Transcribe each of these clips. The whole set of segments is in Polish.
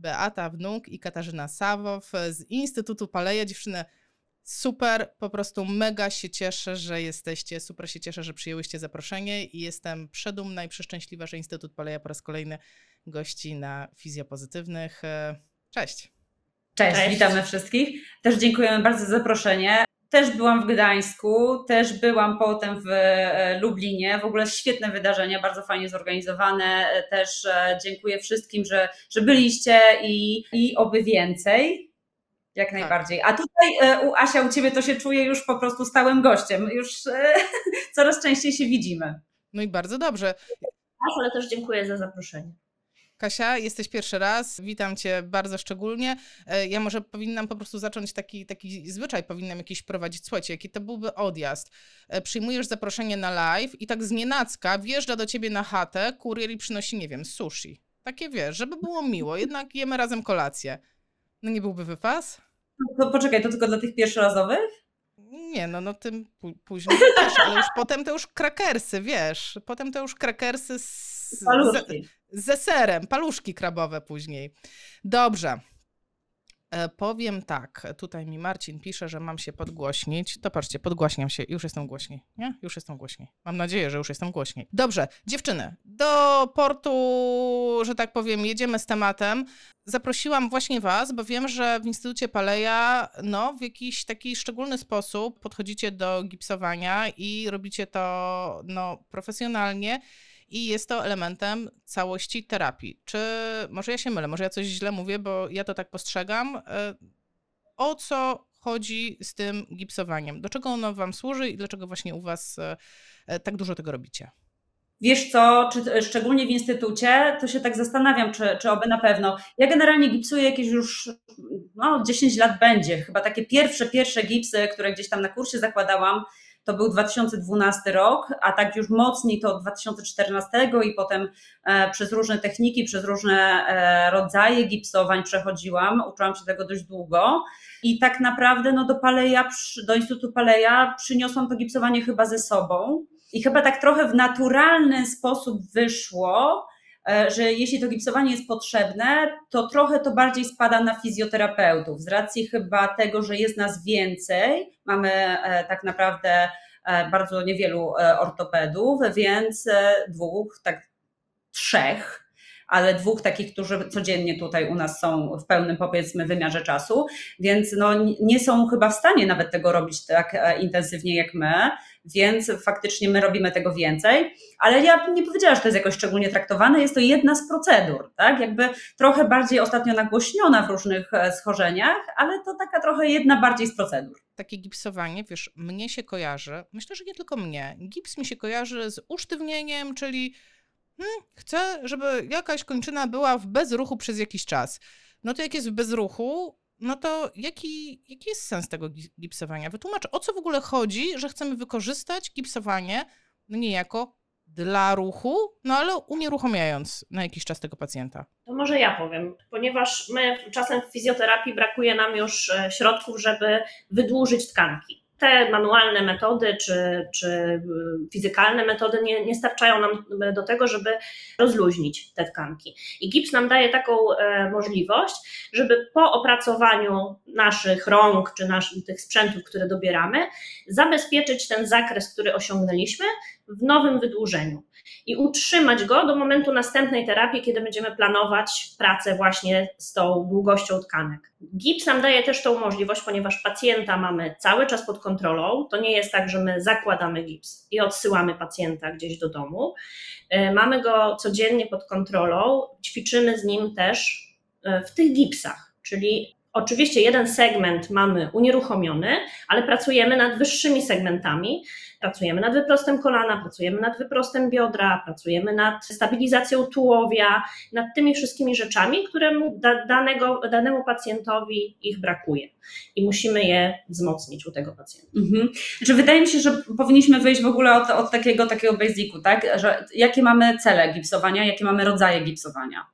Beata Wnuk i Katarzyna Sawow z Instytutu Paleja. Dziewczyny, super, po prostu mega się cieszę, że jesteście, super się cieszę, że przyjęłyście zaproszenie i jestem przedumna i przeszczęśliwa, że Instytut Paleja po raz kolejny gości na Fizjopozytywnych. Cześć. Cześć, Cześć, witamy wszystkich. Też dziękujemy bardzo za zaproszenie. Też byłam w Gdańsku, też byłam potem w e, Lublinie. W ogóle świetne wydarzenia, bardzo fajnie zorganizowane. Też e, dziękuję wszystkim, że, że byliście i, i oby więcej. Jak tak. najbardziej. A tutaj e, u Asia, u Ciebie to się czuje już po prostu stałym gościem. Już coraz częściej się widzimy. No i bardzo dobrze. Ale też dziękuję za zaproszenie. Kasia, jesteś pierwszy raz, witam cię bardzo szczególnie. E, ja może powinnam po prostu zacząć taki, taki zwyczaj, powinnam jakiś prowadzić. Słuchajcie, jaki to byłby odjazd. E, przyjmujesz zaproszenie na live i tak z nienacka wjeżdża do ciebie na chatę kurier i przynosi, nie wiem, sushi. Takie wiesz, żeby było miło, jednak jemy razem kolację. No nie byłby wypas? To poczekaj, to tylko dla tych pierwszorazowych? Nie, no, no tym później też, ale już potem to już krakersy, wiesz, potem to już krakersy z, z, ze serem, paluszki krabowe później. Dobrze. E, powiem tak, tutaj mi Marcin pisze, że mam się podgłośnić. To patrzcie, podgłaśniam się, już jestem głośniej. Nie? Już jestem głośniej. Mam nadzieję, że już jestem głośniej. Dobrze, dziewczyny, do portu, że tak powiem, jedziemy z tematem. Zaprosiłam właśnie Was, bo wiem, że w Instytucie Paleja no, w jakiś taki szczególny sposób podchodzicie do gipsowania i robicie to no, profesjonalnie i jest to elementem całości terapii. Czy może ja się mylę, może ja coś źle mówię, bo ja to tak postrzegam. E, o co chodzi z tym gipsowaniem? Do czego ono Wam służy i dlaczego właśnie u Was e, e, tak dużo tego robicie? Wiesz co, czy, szczególnie w instytucie, to się tak zastanawiam, czy, czy oby na pewno. Ja generalnie gipsuję jakieś już no, 10 lat będzie. Chyba takie pierwsze, pierwsze gipsy, które gdzieś tam na kursie zakładałam, to był 2012 rok, a tak już mocniej to od 2014 i potem e, przez różne techniki, przez różne e, rodzaje gipsowań przechodziłam, uczyłam się tego dość długo. I tak naprawdę no do Paleja, do Instytutu Paleja przyniosłam to gipsowanie chyba ze sobą. I chyba tak trochę w naturalny sposób wyszło, że jeśli to gipsowanie jest potrzebne, to trochę to bardziej spada na fizjoterapeutów, z racji chyba tego, że jest nas więcej, mamy e, tak naprawdę e, bardzo niewielu ortopedów, więc dwóch, tak trzech ale dwóch takich, którzy codziennie tutaj u nas są w pełnym powiedzmy wymiarze czasu, więc no, nie są chyba w stanie nawet tego robić tak e, intensywnie jak my, więc faktycznie my robimy tego więcej, ale ja nie powiedziała, że to jest jakoś szczególnie traktowane, jest to jedna z procedur, tak, jakby trochę bardziej ostatnio nagłośniona w różnych e, schorzeniach, ale to taka trochę jedna bardziej z procedur. Takie gipsowanie, wiesz, mnie się kojarzy, myślę, że nie tylko mnie, gips mi się kojarzy z usztywnieniem, czyli hmm, chcę, żeby jakaś kończyna była w bezruchu przez jakiś czas. No to jak jest w bezruchu, no to jaki, jaki jest sens tego gipsowania? Wytłumacz, o co w ogóle chodzi, że chcemy wykorzystać gipsowanie no niejako dla ruchu, no ale unieruchamiając na jakiś czas tego pacjenta. To może ja powiem, ponieważ my czasem w fizjoterapii brakuje nam już e, środków, żeby wydłużyć tkanki te manualne metody czy, czy y, fizykalne metody nie, nie starczają nam do tego, żeby rozluźnić te tkanki. I gips nam daje taką e, możliwość, żeby po opracowaniu naszych rąk czy naszych, tych sprzętów, które dobieramy, zabezpieczyć ten zakres, który osiągnęliśmy w nowym wydłużeniu i utrzymać go do momentu następnej terapii, kiedy będziemy planować pracę właśnie z tą długością tkanek. Gips nam daje też tą możliwość, ponieważ pacjenta mamy cały czas pod kontrolą. To nie jest tak, że my zakładamy gips i odsyłamy pacjenta gdzieś do domu. E, mamy go codziennie pod kontrolą, ćwiczymy z nim też e, w tych gipsach, czyli Oczywiście jeden segment mamy unieruchomiony, ale pracujemy nad wyższymi segmentami. Pracujemy nad wyprostem kolana, pracujemy nad wyprostem biodra, pracujemy nad stabilizacją tułowia, nad tymi wszystkimi rzeczami, któremu danego, danemu pacjentowi ich brakuje. I musimy je wzmocnić u tego pacjenta. Mhm. Znaczy, wydaje mi się, że powinniśmy wyjść w ogóle od, od takiego, takiego basicu, tak? Że jakie mamy cele gipsowania, jakie mamy rodzaje gipsowania.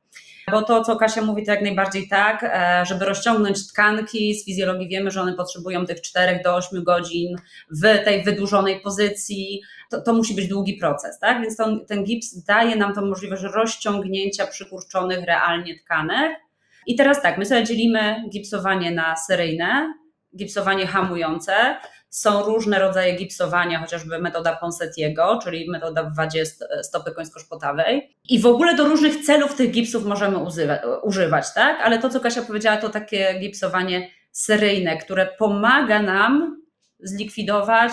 Bo to, co Kasia mówi, to jak najbardziej tak, e, żeby rozciągnąć tkanki, z fizjologii wiemy, że one potrzebują tych 4 do 8 godzin w tej wydłużonej pozycji. To, to musi być długi proces, tak? Więc to, ten gips daje nam tą możliwość rozciągnięcia przykurczonych realnie tkanek I teraz tak, my sobie dzielimy gipsowanie na seryjne, gipsowanie hamujące. Są różne rodzaje gipsowania, chociażby metoda Ponsetiego, czyli metoda w wadzie stopy końsko-szpotawej. I w ogóle do różnych celów tych gipsów możemy używać, tak? Ale to, co Kasia powiedziała, to takie gipsowanie seryjne, które pomaga nam zlikwidować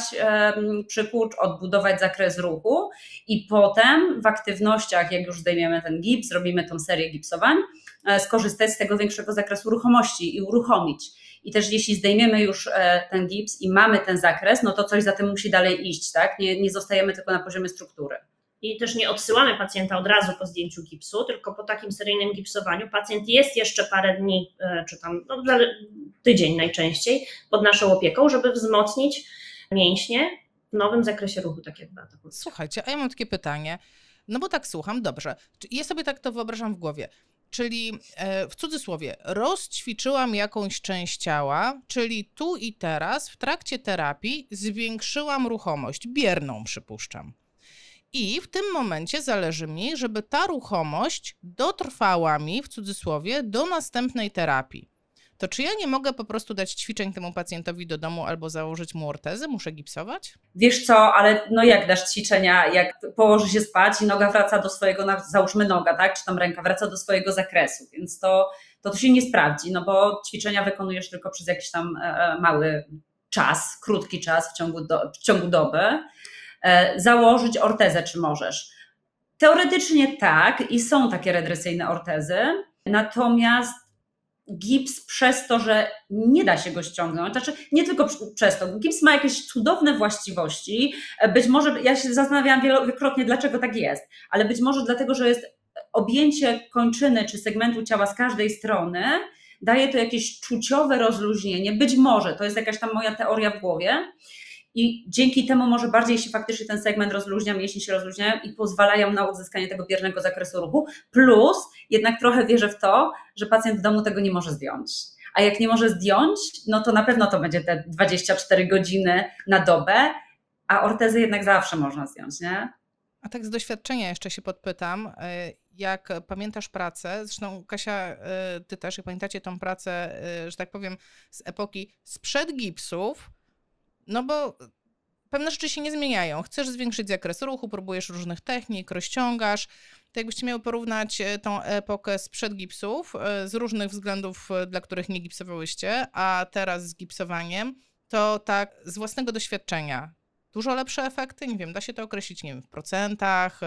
przykurcz, odbudować zakres ruchu i potem w aktywnościach, jak już zdejmiemy ten gips, robimy tą serię gipsowań, e, skorzystać z tego większego zakresu ruchomości i uruchomić. I też jeśli zdejmiemy już e, ten gips i mamy ten zakres, no to coś za tym musi dalej iść, tak? Nie, nie zostajemy tylko na poziomie struktury. I też nie odsyłamy pacjenta od razu po zdjęciu gipsu, tylko po takim seryjnym gipsowaniu pacjent jest jeszcze parę dni, e, czy tam no, tydzień najczęściej pod naszą opieką, żeby wzmocnić mięśnie w nowym zakresie ruchu, tak jak Beata Słuchajcie, a ja mam takie pytanie, no bo tak słucham, dobrze, ja sobie tak to wyobrażam w głowie. Czyli e, w cudzysłowie, rozćwiczyłam jakąś część ciała, czyli tu i teraz w trakcie terapii zwiększyłam ruchomość, bierną przypuszczam. I w tym momencie zależy mi, żeby ta ruchomość dotrwała mi, w cudzysłowie, do następnej terapii. To czy ja nie mogę po prostu dać ćwiczeń temu pacjentowi do domu albo założyć mu ortezę? Muszę gipsować? Wiesz co, ale no jak dasz ćwiczenia, jak położy się spać i noga wraca do swojego, załóżmy noga, tak, czy tam ręka wraca do swojego zakresu, więc to, to, to się nie sprawdzi, no bo ćwiczenia wykonujesz tylko przez jakiś tam e, e, mały czas, krótki czas w ciągu, do, w ciągu doby. E, założyć ortezę, czy możesz? Teoretycznie tak i są takie redresyjne ortezy, natomiast gips przez to, że nie da się go ściągnąć, znaczy nie tylko przez to, gips ma jakieś cudowne właściwości, e, być może, ja się zastanawiałam wielokrotnie, dlaczego tak jest, ale być może dlatego, że jest objęcie kończyny czy segmentu ciała z każdej strony, daje to jakieś czuciowe rozluźnienie, być może, to jest jakaś tam moja teoria w głowie, i dzięki temu może bardziej się faktycznie ten segment rozluźnia, mięśnie się rozluźniają i pozwalają na uzyskanie tego biernego zakresu ruchu. Plus jednak trochę wierzę w to, że pacjent w domu tego nie może zdjąć. A jak nie może zdjąć, no to na pewno to będzie te 24 godziny na dobę, a ortezy jednak zawsze można zdjąć, nie? A tak z doświadczenia jeszcze się podpytam, e, jak pamiętasz pracę, zresztą Kasia, e, ty też, jak pamiętacie tą pracę, e, że tak powiem, z epoki sprzed gipsów, no bo pewne rzeczy się nie zmieniają. Chcesz zwiększyć zakres ruchu, próbujesz różnych technik, rozciągasz. To jakbyście miały porównać e, tą epokę sprzed gipsów, e, z różnych względów, e, dla których nie gipsowałyście, a teraz z gipsowaniem, to tak z własnego doświadczenia, dużo lepsze efekty? Nie wiem, da się to określić, nie wiem, w procentach,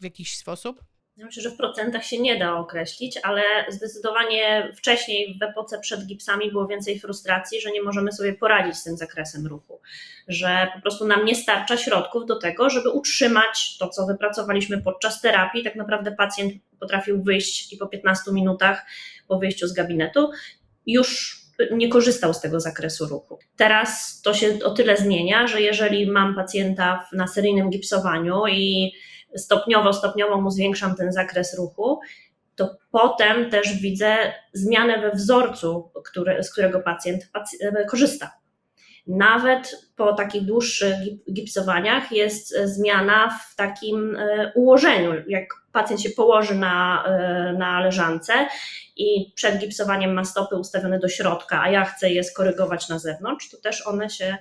w jakiś sposób? Myślę, że w procentach się nie da określić, ale zdecydowanie wcześniej w epoce przed gipsami było więcej frustracji, że nie możemy sobie poradzić z tym zakresem ruchu, że po prostu nam nie starcza środków do tego, żeby utrzymać to, co wypracowaliśmy podczas terapii. Tak naprawdę pacjent potrafił wyjść i po 15 minutach po wyjściu z gabinetu już nie korzystał z tego zakresu ruchu. Teraz to się o tyle zmienia, że jeżeli mam pacjenta na seryjnym gipsowaniu i stopniowo, stopniowo mu zwiększam ten zakres ruchu, to potem też widzę zmianę we wzorcu, który, z którego pacjent, pacjent korzysta. Nawet po takich dłuższych gipsowaniach jest zmiana w takim e, ułożeniu. Jak pacjent się położy na, e, na leżance i przed gipsowaniem ma stopy ustawione do środka, a ja chcę je skorygować na zewnątrz, to też one się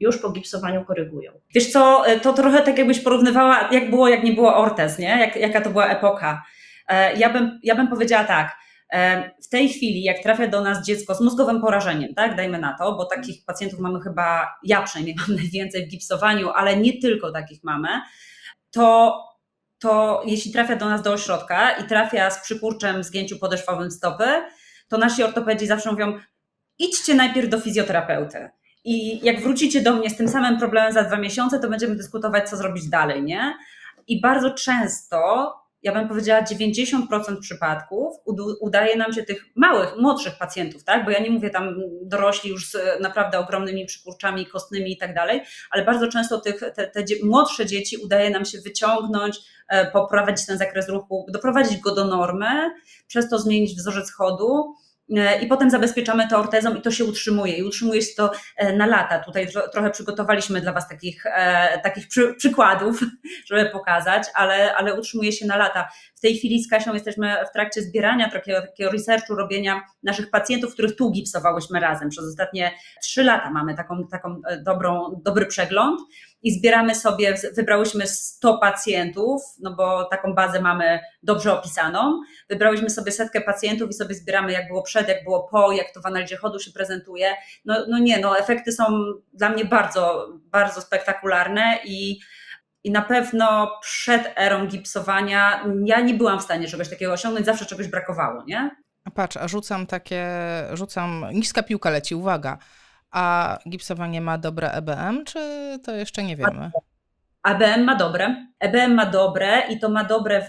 już po gipsowaniu korygują. Wiesz co, e, to trochę tak jakbyś porównywała, jak było, jak nie było ortez, nie? Jak, jaka to była epoka. E, ja bym, ja bym powiedziała tak, e, w tej chwili, jak trafia do nas dziecko z mózgowym porażeniem, tak, dajmy na to, bo takich pacjentów mamy chyba, ja przynajmniej mam najwięcej w gipsowaniu, ale nie tylko takich mamy, to, to jeśli trafia do nas do ośrodka i trafia z przykurczem, zgięciu podeszwowym stopy, to nasi ortopedzi zawsze mówią, idźcie najpierw do fizjoterapeuty. I jak wrócicie do mnie z tym samym problemem za dwa miesiące, to będziemy dyskutować, co zrobić dalej, nie? I bardzo często, ja bym powiedziała 90% przypadków, udaje nam się tych małych, młodszych pacjentów, tak? Bo ja nie mówię tam dorośli już z naprawdę ogromnymi przykurczami kostnymi i tak dalej, ale bardzo często tych, te, te młodsze dzieci udaje nam się wyciągnąć, e, poprowadzić ten zakres ruchu, doprowadzić go do normy, przez to zmienić wzorzec chodu i potem zabezpieczamy to ortezą i to się utrzymuje i utrzymuje się to na lata. Tutaj trochę przygotowaliśmy dla Was takich, takich przy, przykładów, żeby pokazać, ale, ale utrzymuje się na lata. W tej chwili z Kasią jesteśmy w trakcie zbierania takiego, takiego researchu, robienia naszych pacjentów, których tu gipsowałyśmy razem. Przez ostatnie trzy lata mamy taką, taką dobrą, dobry przegląd i zbieramy sobie, wybrałyśmy 100 pacjentów, no bo taką bazę mamy dobrze opisaną. Wybrałyśmy sobie setkę pacjentów i sobie zbieramy, jak było przed, jak było po, jak to w analizie chodu się prezentuje. No, no nie, no efekty są dla mnie bardzo, bardzo spektakularne i i na pewno przed erą gipsowania ja nie byłam w stanie czegoś takiego osiągnąć, zawsze czegoś brakowało, nie? Patrz, a rzucam takie, rzucam, niska piłka leci, uwaga. A gipsowanie ma dobre EBM, czy to jeszcze nie wiemy? ABM ma dobre. EBM ma dobre i to ma dobre w,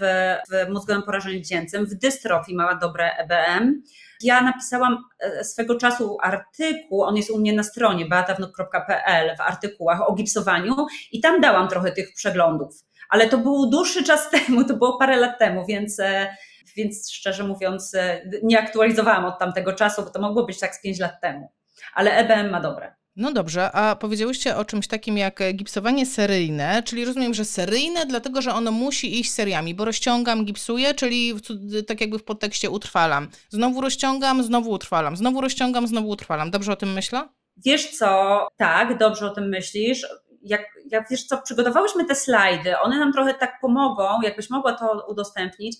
w mózgowym porażeniu dziecięcym, w dystrofii ma dobre EBM. Ja napisałam e, swego czasu artykuł, on jest u mnie na stronie beatawnuk.pl w artykułach o gipsowaniu i tam dałam trochę tych przeglądów. Ale to był dłuższy czas temu, to było parę lat temu, więc, e, więc szczerze mówiąc e, nie aktualizowałam od tamtego czasu, bo to mogło być tak z 5 lat temu ale EBM ma dobre. No dobrze, a powiedziałyście o czymś takim jak gipsowanie seryjne, czyli rozumiem, że seryjne, dlatego że ono musi iść seriami, bo rozciągam, gipsuję, czyli tak jakby w podtekście utrwalam. Znowu rozciągam, znowu utrwalam, znowu rozciągam, znowu utrwalam. Dobrze o tym myślę? Wiesz co, tak, dobrze o tym myślisz. Jak, jak wiesz co, przygotowałyśmy te slajdy, one nam trochę tak pomogą, jakbyś mogła to udostępnić,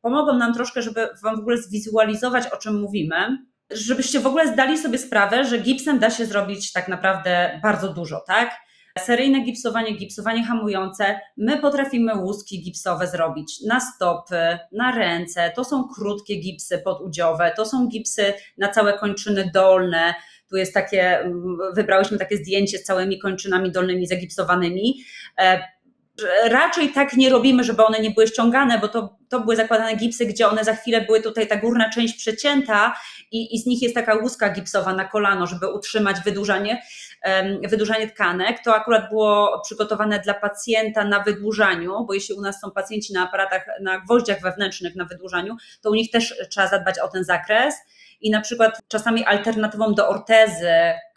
pomogą nam troszkę, żeby wam w ogóle zwizualizować, o czym mówimy żebyście w ogóle zdali sobie sprawę, że gipsem da się zrobić tak naprawdę bardzo dużo, tak? Seryjne gipsowanie, gipsowanie hamujące. My potrafimy łuski gipsowe zrobić na stopy, na ręce. To są krótkie gipsy podudziowe, to są gipsy na całe kończyny dolne. Tu jest takie, wybrałyśmy takie zdjęcie z całymi kończynami dolnymi zagipsowanymi. Raczej tak nie robimy, żeby one nie były ściągane, bo to, to były zakładane gipsy, gdzie one za chwilę były tutaj ta górna część przecięta i, i z nich jest taka łuska gipsowa na kolano, żeby utrzymać wydłużanie, wydłużanie tkanek. To akurat było przygotowane dla pacjenta na wydłużaniu, bo jeśli u nas są pacjenci na aparatach, na gwoździach wewnętrznych na wydłużaniu, to u nich też trzeba zadbać o ten zakres i na przykład czasami alternatywą do ortezy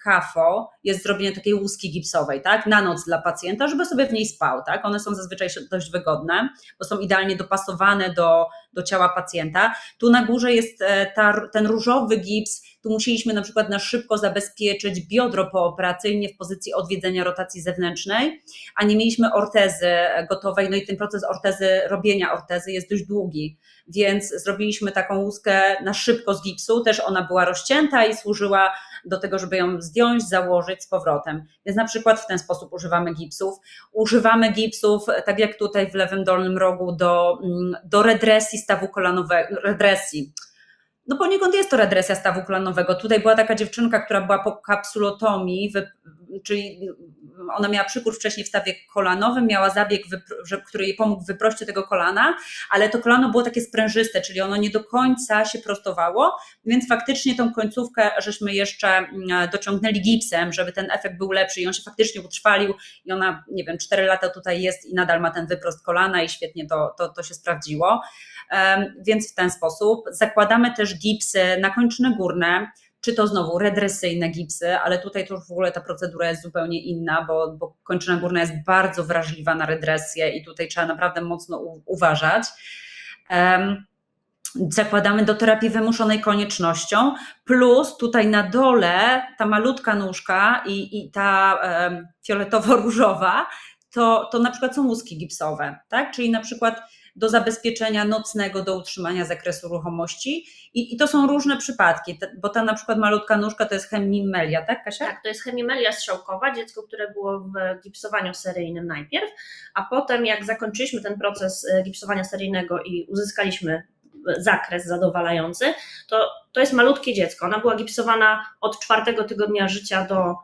KAFO jest zrobienie takiej łuski gipsowej, tak, na noc dla pacjenta, żeby sobie w niej spał, tak, one są zazwyczaj dość wygodne, bo są idealnie dopasowane do, do ciała pacjenta. Tu na górze jest e, ta, ten różowy gips, tu musieliśmy na przykład na szybko zabezpieczyć biodro pooperacyjnie w pozycji odwiedzenia rotacji zewnętrznej, a nie mieliśmy ortezy gotowej, no i ten proces ortezy, robienia ortezy jest dość długi, więc zrobiliśmy taką łuskę na szybko z gipsu, też ona była rozcięta i służyła do tego, żeby ją zdjąć, założyć z powrotem. Więc na przykład w ten sposób używamy gipsów. Używamy gipsów, tak jak tutaj w lewym dolnym rogu, do, mm, do redresji stawu kolanowego, redresji, no poniekąd jest to redresja stawu kolanowego. Tutaj była taka dziewczynka, która była po kapsulotomii, czyli ona miała przykurcz wcześniej w stawie kolanowym, miała zabieg, który jej pomógł w wyproście tego kolana, ale to kolano było takie sprężyste, czyli ono nie do końca się prostowało, więc faktycznie tą końcówkę żeśmy jeszcze mm, dociągnęli gipsem, żeby ten efekt był lepszy i on się faktycznie utrwalił i ona, nie wiem, 4 lata tutaj jest i nadal ma ten wyprost kolana i świetnie to, to, to się sprawdziło. Więc w ten sposób zakładamy też gipsy na kończyny górne, czy to znowu redresyjne gipsy, ale tutaj to już w ogóle ta procedura jest zupełnie inna, bo, bo kończyna górna jest bardzo wrażliwa na redresję i tutaj trzeba naprawdę mocno u, uważać. Um, zakładamy do terapii wymuszonej koniecznością, plus tutaj na dole ta malutka nóżka i, i ta um, fioletowo-różowa, to, to na przykład są łuski gipsowe, tak? Czyli na przykład do zabezpieczenia nocnego, do utrzymania zakresu ruchomości. I, I, to są różne przypadki, bo ta na przykład malutka nóżka to jest hemimelia, tak Kasia? Tak, to jest hemimelia strzałkowa, dziecko, które było w gipsowaniu seryjnym najpierw, a potem jak zakończyliśmy ten proces e, gipsowania seryjnego i uzyskaliśmy e, zakres zadowalający, to, to jest malutkie dziecko. Ona była gipsowana od czwartego tygodnia życia do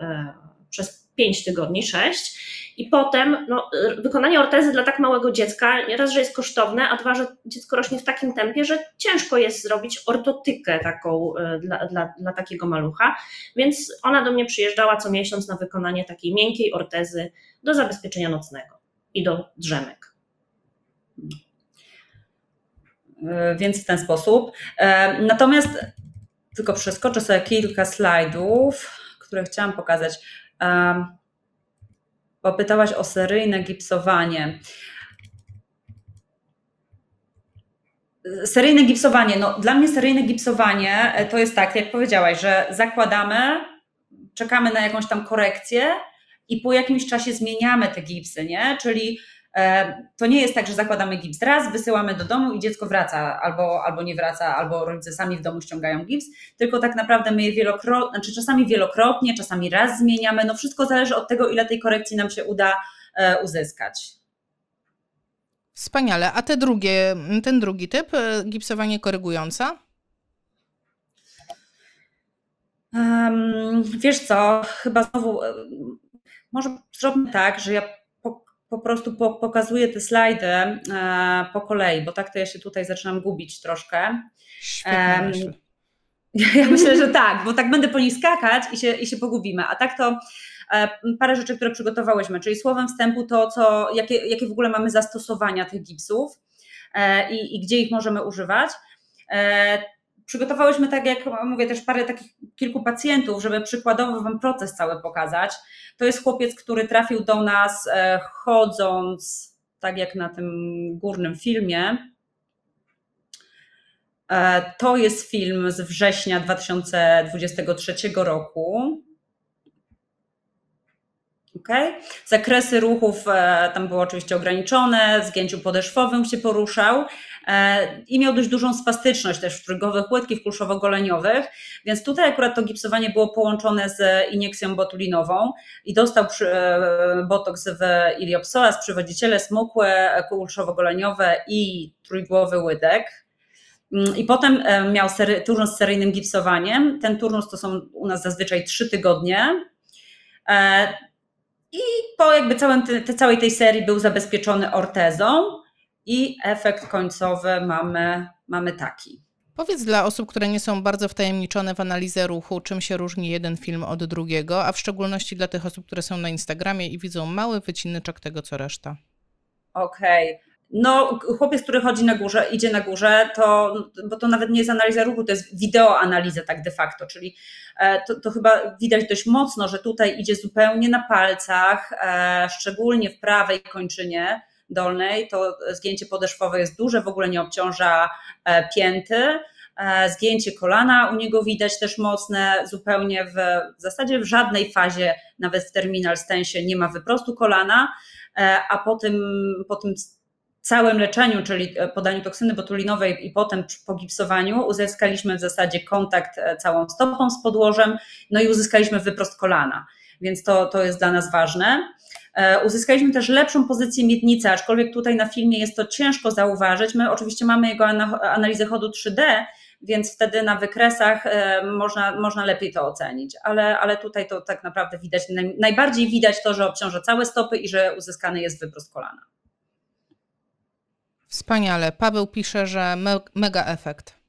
e, przez 5 tygodni, 6 i potem no, wykonanie ortezy dla tak małego dziecka, raz, że jest kosztowne, a dwa, że dziecko rośnie w takim tempie, że ciężko jest zrobić ortotykę taką e, dla, dla, dla takiego malucha. Więc ona do mnie przyjeżdżała co miesiąc na wykonanie takiej miękkiej ortezy do zabezpieczenia nocnego i do drzemek. E, więc w ten sposób. E, natomiast tylko przeskoczę sobie kilka slajdów, które chciałam pokazać. Bo pytałaś o seryjne gipsowanie. Seryjne gipsowanie. No, dla mnie seryjne gipsowanie e, to jest tak, jak powiedziałaś, że zakładamy, czekamy na jakąś tam korekcję i po jakimś czasie zmieniamy te gipsy, nie? Czyli to nie jest tak, że zakładamy gips raz, wysyłamy do domu i dziecko wraca, albo, albo nie wraca, albo rodzice sami w domu ściągają gips, tylko tak naprawdę my je wielokrotnie, znaczy czasami wielokrotnie, czasami raz zmieniamy. No wszystko zależy od tego, ile tej korekcji nam się uda e, uzyskać. Wspaniale. A te drugie, ten drugi typ, e, gipsowanie korygujące? Um, wiesz co, chyba znowu, e, może zróbmy tak, że ja po, prostu po, pokazuję te slajdy e, po kolei, bo tak to ja się tutaj zaczynam gubić troszkę. Um, ja myślę, że tak, bo tak będę po nich skakać i się, i się pogubimy. A tak to E, parę rzeczy, które przygotowałyśmy, czyli słowem wstępu to, co, jakie, jakie w ogóle mamy zastosowania tych gipsów e, i, i gdzie ich możemy używać. E, przygotowałyśmy, tak jak mówię, też parę takich kilku pacjentów, żeby przykładowo Wam proces cały pokazać. To jest chłopiec, który trafił do nas chodząc, tak jak na tym górnym filmie. To jest film z września 2023 roku. Okay? Zakresy ruchów e, tam były oczywiście ograniczone, w zgięciu podeszwowym się poruszał e, i miał dość dużą spastyczność też w trygowych łydkich kulszowo-goleniowych, więc tutaj akurat to gipsowanie było połączone z iniekcją botulinową i dostał e, botoks w iliopsoas, przywodziciele smukłe, kulszowo-goleniowe i trójgłowy łydek. Mm, I potem miał sery, turnus z seryjnym gipsowaniem. Ten turnus to są u nas zazwyczaj trzy tygodnie. I po jakby całym te, całej tej serii był zabezpieczony ortezą i efekt końcowy mamy, mamy taki. Powiedz dla osób, które nie są bardzo wtajemniczone w analizę ruchu, czym się różni jeden film od drugiego, a w szczególności dla tych osób, które są na Instagramie i widzą mały wycinyczek tego, co reszta. Okej. Okay. No, chłopiec, który chodzi na górze, idzie na górze, to, bo to nawet nie jest analiza ruchu, to jest wideoanaliza tak de facto, czyli e, to, to chyba widać dość mocno, że tutaj idzie zupełnie na palcach, e, szczególnie w prawej kończynie dolnej, to zgięcie podeszwowe jest duże, w ogóle nie obciąża e, pięty, zgięcie kolana u niego widać też mocne, zupełnie w, w zasadzie w żadnej fazie, nawet w terminal stensie nie ma wyprostu kolana, a po tym, po tym całym leczeniu, czyli e, podaniu toksyny botulinowej i potem po gipsowaniu uzyskaliśmy w zasadzie kontakt e, całą stopą z podłożem, no i uzyskaliśmy wyprost kolana, więc to, to jest dla nas ważne. E, uzyskaliśmy też lepszą pozycję miednicy, aczkolwiek tutaj na filmie jest to ciężko zauważyć. My oczywiście mamy jego analizę chodu 3D, więc wtedy na wykresach można, można lepiej to ocenić, ale, ale tutaj to tak naprawdę widać, najbardziej widać to, że obciąża całe stopy i że uzyskany jest wyprost kolana. Wspaniale. Paweł pisze, że me mega efekt.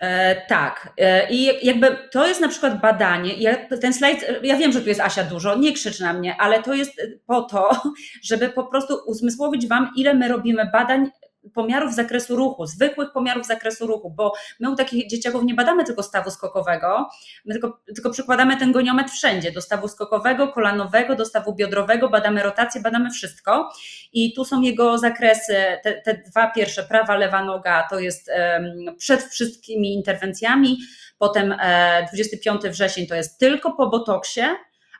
E, tak. E, I jakby to jest na przykład badanie. Ja, ten slajd, ja wiem, że tu jest Asia dużo, nie krzycz na mnie, ale to jest po to, żeby po prostu uzmysłowić Wam, ile my robimy badań pomiarów zakresu ruchu, zwykłych pomiarów zakresu ruchu, bo my u takich dzieciaków nie badamy tylko stawu skokowego, my tylko, tylko przykładamy ten goniometr wszędzie, do stawu skokowego, kolanowego, do stawu biodrowego, badamy rotację, badamy wszystko. I tu są jego zakresy, te, te dwa pierwsze, prawa, lewa noga, to jest um, przed wszystkimi interwencjami, potem e, 25 wrzesień to jest tylko po botoksie,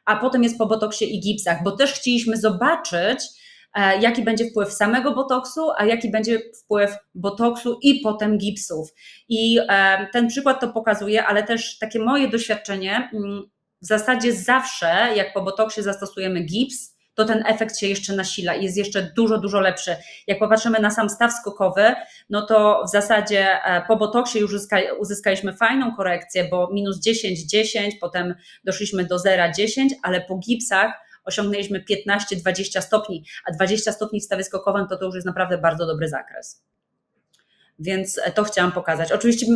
a potem jest po botoksie i gipsach, bo też chcieliśmy zobaczyć, jaki będzie wpływ samego botoksu, a jaki będzie wpływ botoksu i potem gipsów. I e, ten przykład to pokazuje, ale też takie moje doświadczenie, mm, w zasadzie zawsze, jak po botoksie zastosujemy gips, to ten efekt się jeszcze nasila i jest jeszcze dużo, dużo lepszy. Jak popatrzymy na sam staw skokowy, no to w zasadzie e, po botoksie już uzyskaliśmy fajną korekcję, bo minus 10, 10, potem doszliśmy do 0, 10, ale po gipsach osiągnęliśmy 15-20 stopni, a 20 stopni w stawie skokowym to to już jest naprawdę bardzo dobry zakres. Więc to chciałam pokazać. Oczywiście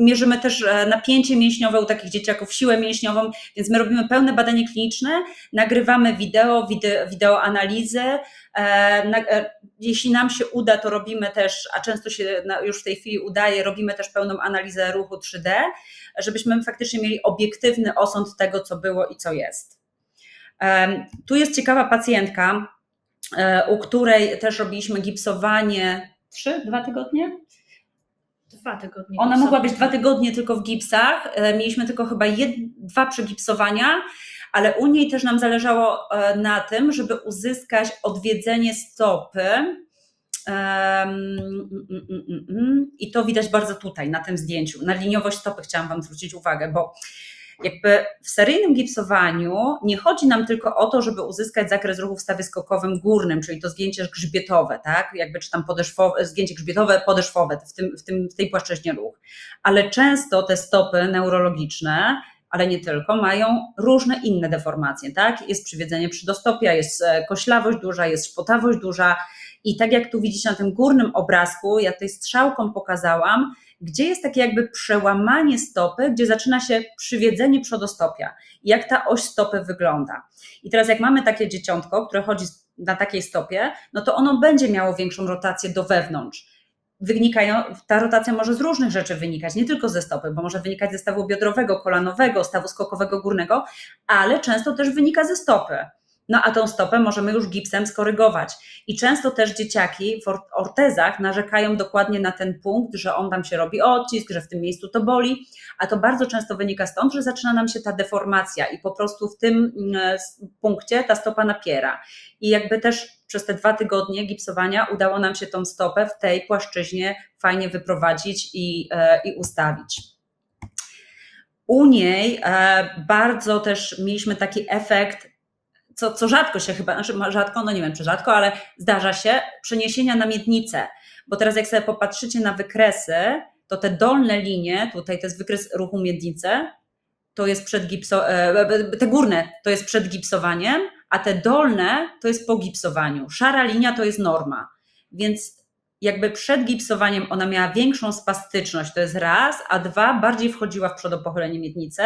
mierzymy też napięcie mięśniowe u takich dzieciaków, siłę mięśniową, więc my robimy pełne badanie kliniczne, nagrywamy wideo, wideo, E, jeśli nam się uda, to robimy też, a często się już w tej chwili udaje, robimy też pełną analizę ruchu 3D, żebyśmy faktycznie mieli obiektywny osąd tego, co było i co jest. Tu jest ciekawa pacjentka, e, u której też robiliśmy gipsowanie trzy, dwa tygodnie? Dwa tygodnie. Ona mogła być dwa tygodnie tylko w gipsach. E, mieliśmy tylko chyba jed, dwa przegipsowania ale u niej też nam zależało e, na tym, żeby uzyskać odwiedzenie stopy. I to widać bardzo tutaj, na tym zdjęciu. Na liniowość stopy chciałam Wam zwrócić uwagę, bo jakby w seryjnym gipsowaniu nie chodzi nam tylko o to, żeby uzyskać zakres ruchu w stawie skokowym górnym, czyli to zdjęcie grzbietowe, tak? Jakby czy tam podeszwowe, zdjęcie grzbietowe, podeszwowe, w, tym, w, tym, w tej płaszczyźnie ruch. Ale często te stopy neurologiczne ale nie tylko, mają różne inne deformacje, tak? Jest przywiedzenie przydostopia, jest e, koślawość duża, jest szpotawość duża i tak jak tu widzicie na tym górnym obrazku, ja tutaj strzałką pokazałam, gdzie jest takie jakby przełamanie stopy, gdzie zaczyna się przywiedzenie przodostopia jak ta oś stopy wygląda. I teraz jak mamy takie dzieciątko, które chodzi na takiej stopie, no to ono będzie miało większą rotację do wewnątrz wynikają, ta rotacja może z różnych rzeczy wynikać, nie tylko ze stopy, bo może wynikać ze stawu biodrowego, kolanowego, stawu skokowego górnego, ale często też wynika ze stopy. No a tą stopę możemy już gipsem skorygować. I często też dzieciaki w ortezach narzekają dokładnie na ten punkt, że on tam się robi odcisk, że w tym miejscu to boli, a to bardzo często wynika stąd, że zaczyna nam się ta deformacja i po prostu w tym mm, punkcie ta stopa napiera. I jakby też przez te dwa tygodnie gipsowania udało nam się tą stopę w tej płaszczyźnie fajnie wyprowadzić i, e, i ustawić. U niej e, bardzo też mieliśmy taki efekt co, co rzadko się chyba, znaczy rzadko, no nie wiem czy rzadko, ale zdarza się, przeniesienia na miednicę. Bo teraz jak sobie popatrzycie na wykresy, to te dolne linie, tutaj to jest wykres ruchu miednicy, to jest przed gipso, e, te górne to jest przed gipsowaniem, a te dolne to jest po gipsowaniu. Szara linia to jest norma. Więc jakby przed gipsowaniem ona miała większą spastyczność, to jest raz, a dwa, bardziej wchodziła w przodopochylenie miednicy,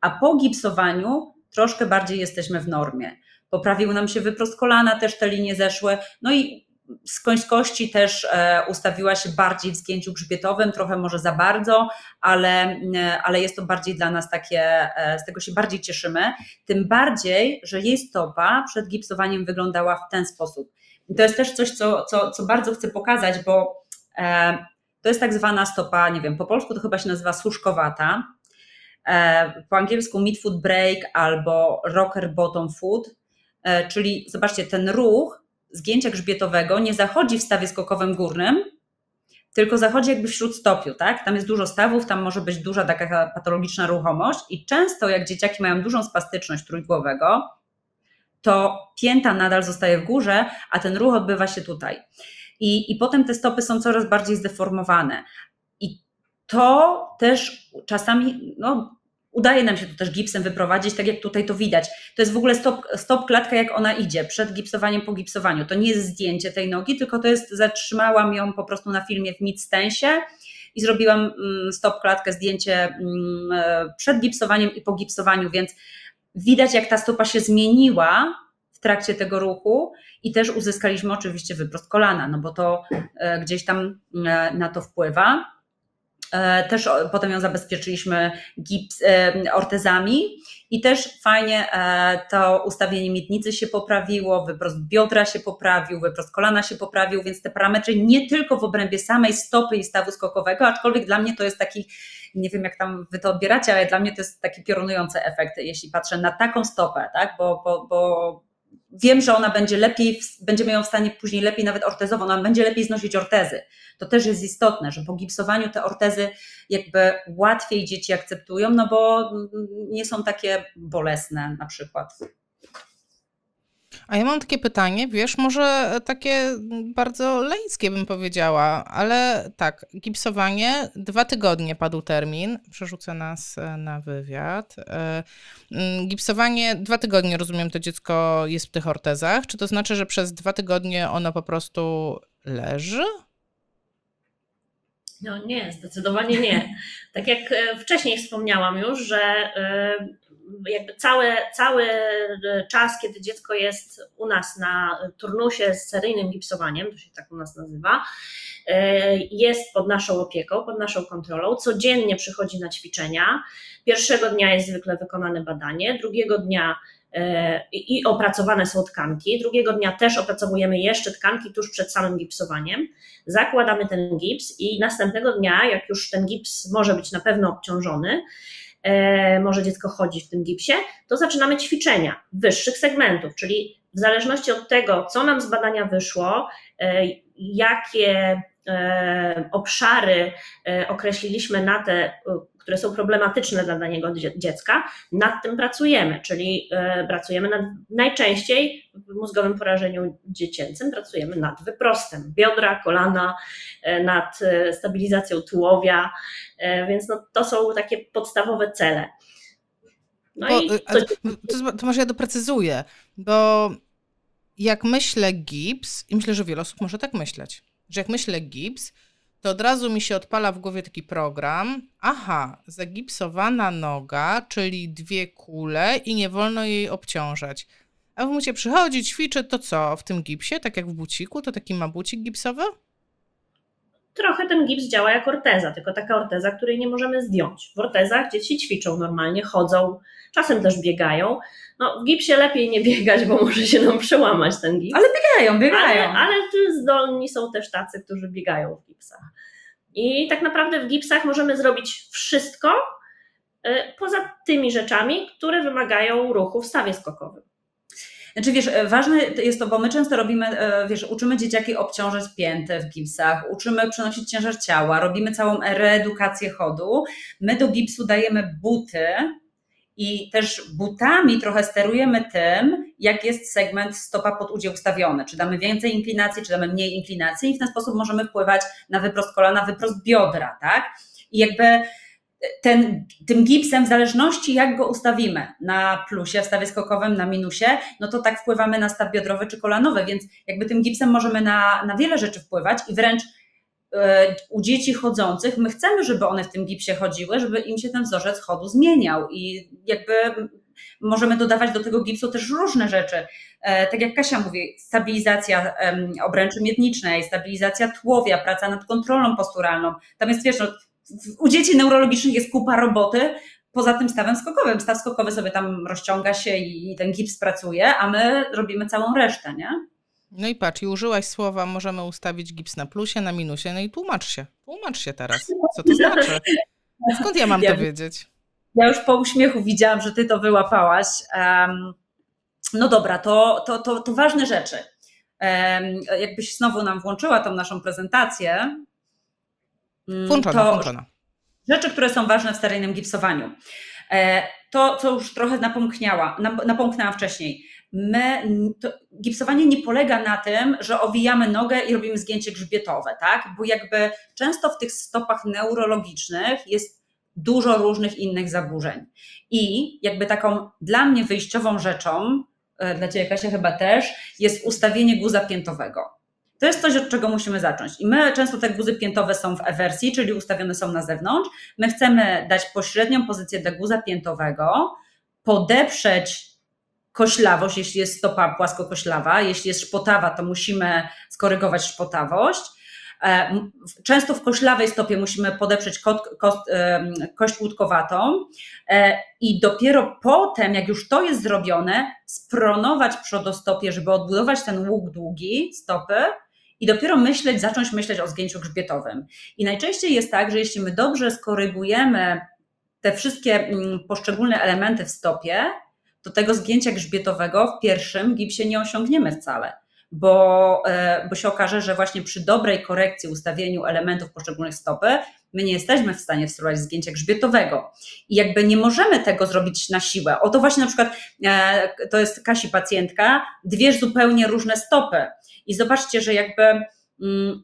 a po gipsowaniu troszkę bardziej jesteśmy w normie. Poprawił nam się wyprost kolana, też te linie zeszły, no i z końskości też e, ustawiła się bardziej w zgięciu grzbietowym, trochę może za bardzo, ale, e, ale jest to bardziej dla nas takie, e, z tego się bardziej cieszymy. Tym bardziej, że jej stopa przed gipsowaniem wyglądała w ten sposób. I to jest też coś, co, co, co bardzo chcę pokazać, bo to jest tak zwana stopa, nie wiem, po polsku to chyba się nazywa służkowata, E, po angielsku midfoot break albo rocker bottom foot, e, czyli zobaczcie, ten ruch zgięcia grzbietowego nie zachodzi w stawie skokowym górnym, tylko zachodzi jakby w śródstopiu, tak? Tam jest dużo stawów, tam może być duża taka patologiczna ruchomość i często jak dzieciaki mają dużą spastyczność trójgłowego, to pięta nadal zostaje w górze, a ten ruch odbywa się tutaj. I, I potem te stopy są coraz bardziej zdeformowane. To też czasami, no, Udaje nam się to też gipsem wyprowadzić, tak jak tutaj to widać. To jest w ogóle stop, stop klatka, jak ona idzie, przed gipsowaniem, po gipsowaniu. To nie jest zdjęcie tej nogi, tylko to jest, zatrzymałam ją po prostu na filmie w mid-stensie i zrobiłam mm, stop klatkę, zdjęcie mm, e, przed gipsowaniem i po gipsowaniu, więc widać jak ta stopa się zmieniła w trakcie tego ruchu i też uzyskaliśmy oczywiście wyprost kolana, no bo to e, gdzieś tam e, na to wpływa. E, też potem ją zabezpieczyliśmy gips, e, ortezami i też fajnie e, to ustawienie miednicy się poprawiło, wyprost biodra się poprawił, wyprost kolana się poprawił, więc te parametry nie tylko w obrębie samej stopy i stawu skokowego, aczkolwiek dla mnie to jest taki, nie wiem jak tam wy to odbieracie, ale dla mnie to jest taki piorunujący efekt, jeśli patrzę na taką stopę, tak, bo, bo, bo wiem, że ona będzie lepiej, będziemy ją w stanie później lepiej nawet ortezowo, ona będzie lepiej znosić ortezy. To też jest istotne, że po gipsowaniu te ortezy jakby łatwiej dzieci akceptują, no bo nie są takie bolesne na przykład. A ja mam takie pytanie, wiesz, może takie bardzo laickie bym powiedziała, ale tak, gipsowanie, dwa tygodnie padł termin, przerzucę nas e, na wywiad. E, mm, gipsowanie, dwa tygodnie, rozumiem, to dziecko jest w tych ortezach. Czy to znaczy, że przez dwa tygodnie ono po prostu leży? No nie, zdecydowanie nie. Tak jak e, wcześniej wspomniałam już, że jakby cały, cały czas, kiedy dziecko jest u nas na turnusie z seryjnym gipsowaniem, to się tak u nas nazywa, e, jest pod naszą opieką, pod naszą kontrolą, codziennie przychodzi na ćwiczenia. Pierwszego dnia jest zwykle wykonane badanie, drugiego dnia E, i opracowane są tkanki. Drugiego dnia też opracowujemy jeszcze tkanki tuż przed samym gipsowaniem. Zakładamy ten gips i następnego dnia, jak już ten gips może być na pewno obciążony, może dziecko chodzi w tym gipsie, to zaczynamy ćwiczenia wyższych segmentów, czyli w zależności od tego, co nam z badania wyszło, e, jakie obszary określiliśmy na te które są problematyczne dla danego dziecka, nad tym pracujemy, czyli e, pracujemy nad, najczęściej w mózgowym porażeniu dziecięcym pracujemy nad wyprostem biodra, kolana, e, nad e, stabilizacją tułowia, więc no, to są takie podstawowe cele. No bo, i to, to, to może ja doprecyzuję, bo jak myślę gips, i myślę, że wiele osób może tak myśleć, że jak myślę gips, to od razu mi się odpala w głowie taki program. Aha, zagipsowana noga, czyli dwie kule i nie wolno jej obciążać. A w momencie przychodzi, ćwiczy, to co w tym gipsie, tak jak w buciku, to taki ma bucik gipsowy? Trochę ten gips działa jak orteza, tylko taka orteza, której nie możemy zdjąć. W ortezach dzieci ćwiczą normalnie, chodzą, czasem też biegają. No, w gipsie lepiej nie biegać, bo może się nam przełamać ten gips. Ale biegają, biegają. Ale, ale zdolni są też tacy, którzy biegają w gipsach. I tak naprawdę w gipsach możemy zrobić wszystko, y, poza tymi rzeczami, które wymagają ruchu w stawie skokowym. Znaczy wiesz, e, ważne jest to, bo my często robimy, e, wiesz, uczymy dzieciaki obciążać piętę w gipsach, uczymy przenosić ciężar ciała, robimy całą reedukację chodu. My do gipsu dajemy buty, i też butami trochę sterujemy tym, jak jest segment stopa pod udział ustawiony. Czy damy więcej inklinacji, czy damy mniej inklinacji, i w ten sposób możemy wpływać na wyprost kolana, wyprost biodra, tak? I jakby ten, tym gipsem, w zależności jak go ustawimy, na plusie, w stawie skokowym, na minusie, no to tak wpływamy na staw biodrowy czy kolanowy, więc jakby tym gipsem możemy na, na wiele rzeczy wpływać i wręcz E, u dzieci chodzących, my chcemy, żeby one w tym gipsie chodziły, żeby im się ten wzorzec chodu zmieniał i jakby możemy dodawać do tego gipsu też różne rzeczy. E, tak jak Kasia mówi, stabilizacja obręczy miednicznej, stabilizacja tłowia, praca nad kontrolą posturalną. Tam jest, wiesz, no, u dzieci neurologicznych jest kupa roboty, poza tym stawem skokowym. Staw skokowy sobie tam rozciąga się i ten gips pracuje, a my robimy całą resztę, nie? No i patrz, i użyłaś słowa, możemy ustawić gips na plusie, na minusie, no i tłumacz się. Tłumacz się teraz. Co to znaczy? Skąd ja mam ja, to wiedzieć? Ja już po uśmiechu widziałam, że ty to wyłapałaś. Um, no dobra, to, to, to, to ważne rzeczy. Um, jakbyś znowu nam włączyła tą naszą prezentację. Mm, włączona, to włączona. Rzeczy, które są ważne w steryjnym gipsowaniu. E, to, co już trochę napomkniała, napomknęłam wcześniej my, gipsowanie nie polega na tym, że owijamy nogę i robimy zgięcie grzbietowe, tak? Bo jakby często w tych stopach neurologicznych jest dużo różnych innych zaburzeń. I jakby taką dla mnie wyjściową rzeczą, e, dla Ciebie Kasia chyba też, jest ustawienie guza piętowego. To jest coś, od czego musimy zacząć. I my często te guzy piętowe są w ewersji, czyli ustawione są na zewnątrz. My chcemy dać pośrednią pozycję dla guza piętowego, podeprzeć koślawość, jeśli jest stopa płaskokoślawa, jeśli jest szpotawa, to musimy skorygować szpotawość. E, często w koślawej stopie musimy podeprzeć kość łódkowatą e, i dopiero potem, jak już to jest zrobione, spronować przodostopie, żeby odbudować ten łuk długi stopy i dopiero myśleć, zacząć myśleć o zgięciu grzbietowym. I najczęściej jest tak, że jeśli my dobrze skorygujemy te wszystkie mm, poszczególne elementy w stopie, to tego zgięcia grzbietowego w pierwszym gipsie nie osiągniemy wcale, bo, e, bo się okaże, że właśnie przy dobrej korekcji, ustawieniu elementów poszczególnych stopy, my nie jesteśmy w stanie wstrzymać zgięcia grzbietowego. I jakby nie możemy tego zrobić na siłę. Oto właśnie na przykład e, to jest Kasi pacjentka, dwie zupełnie różne stopy. I zobaczcie, że jakby mm,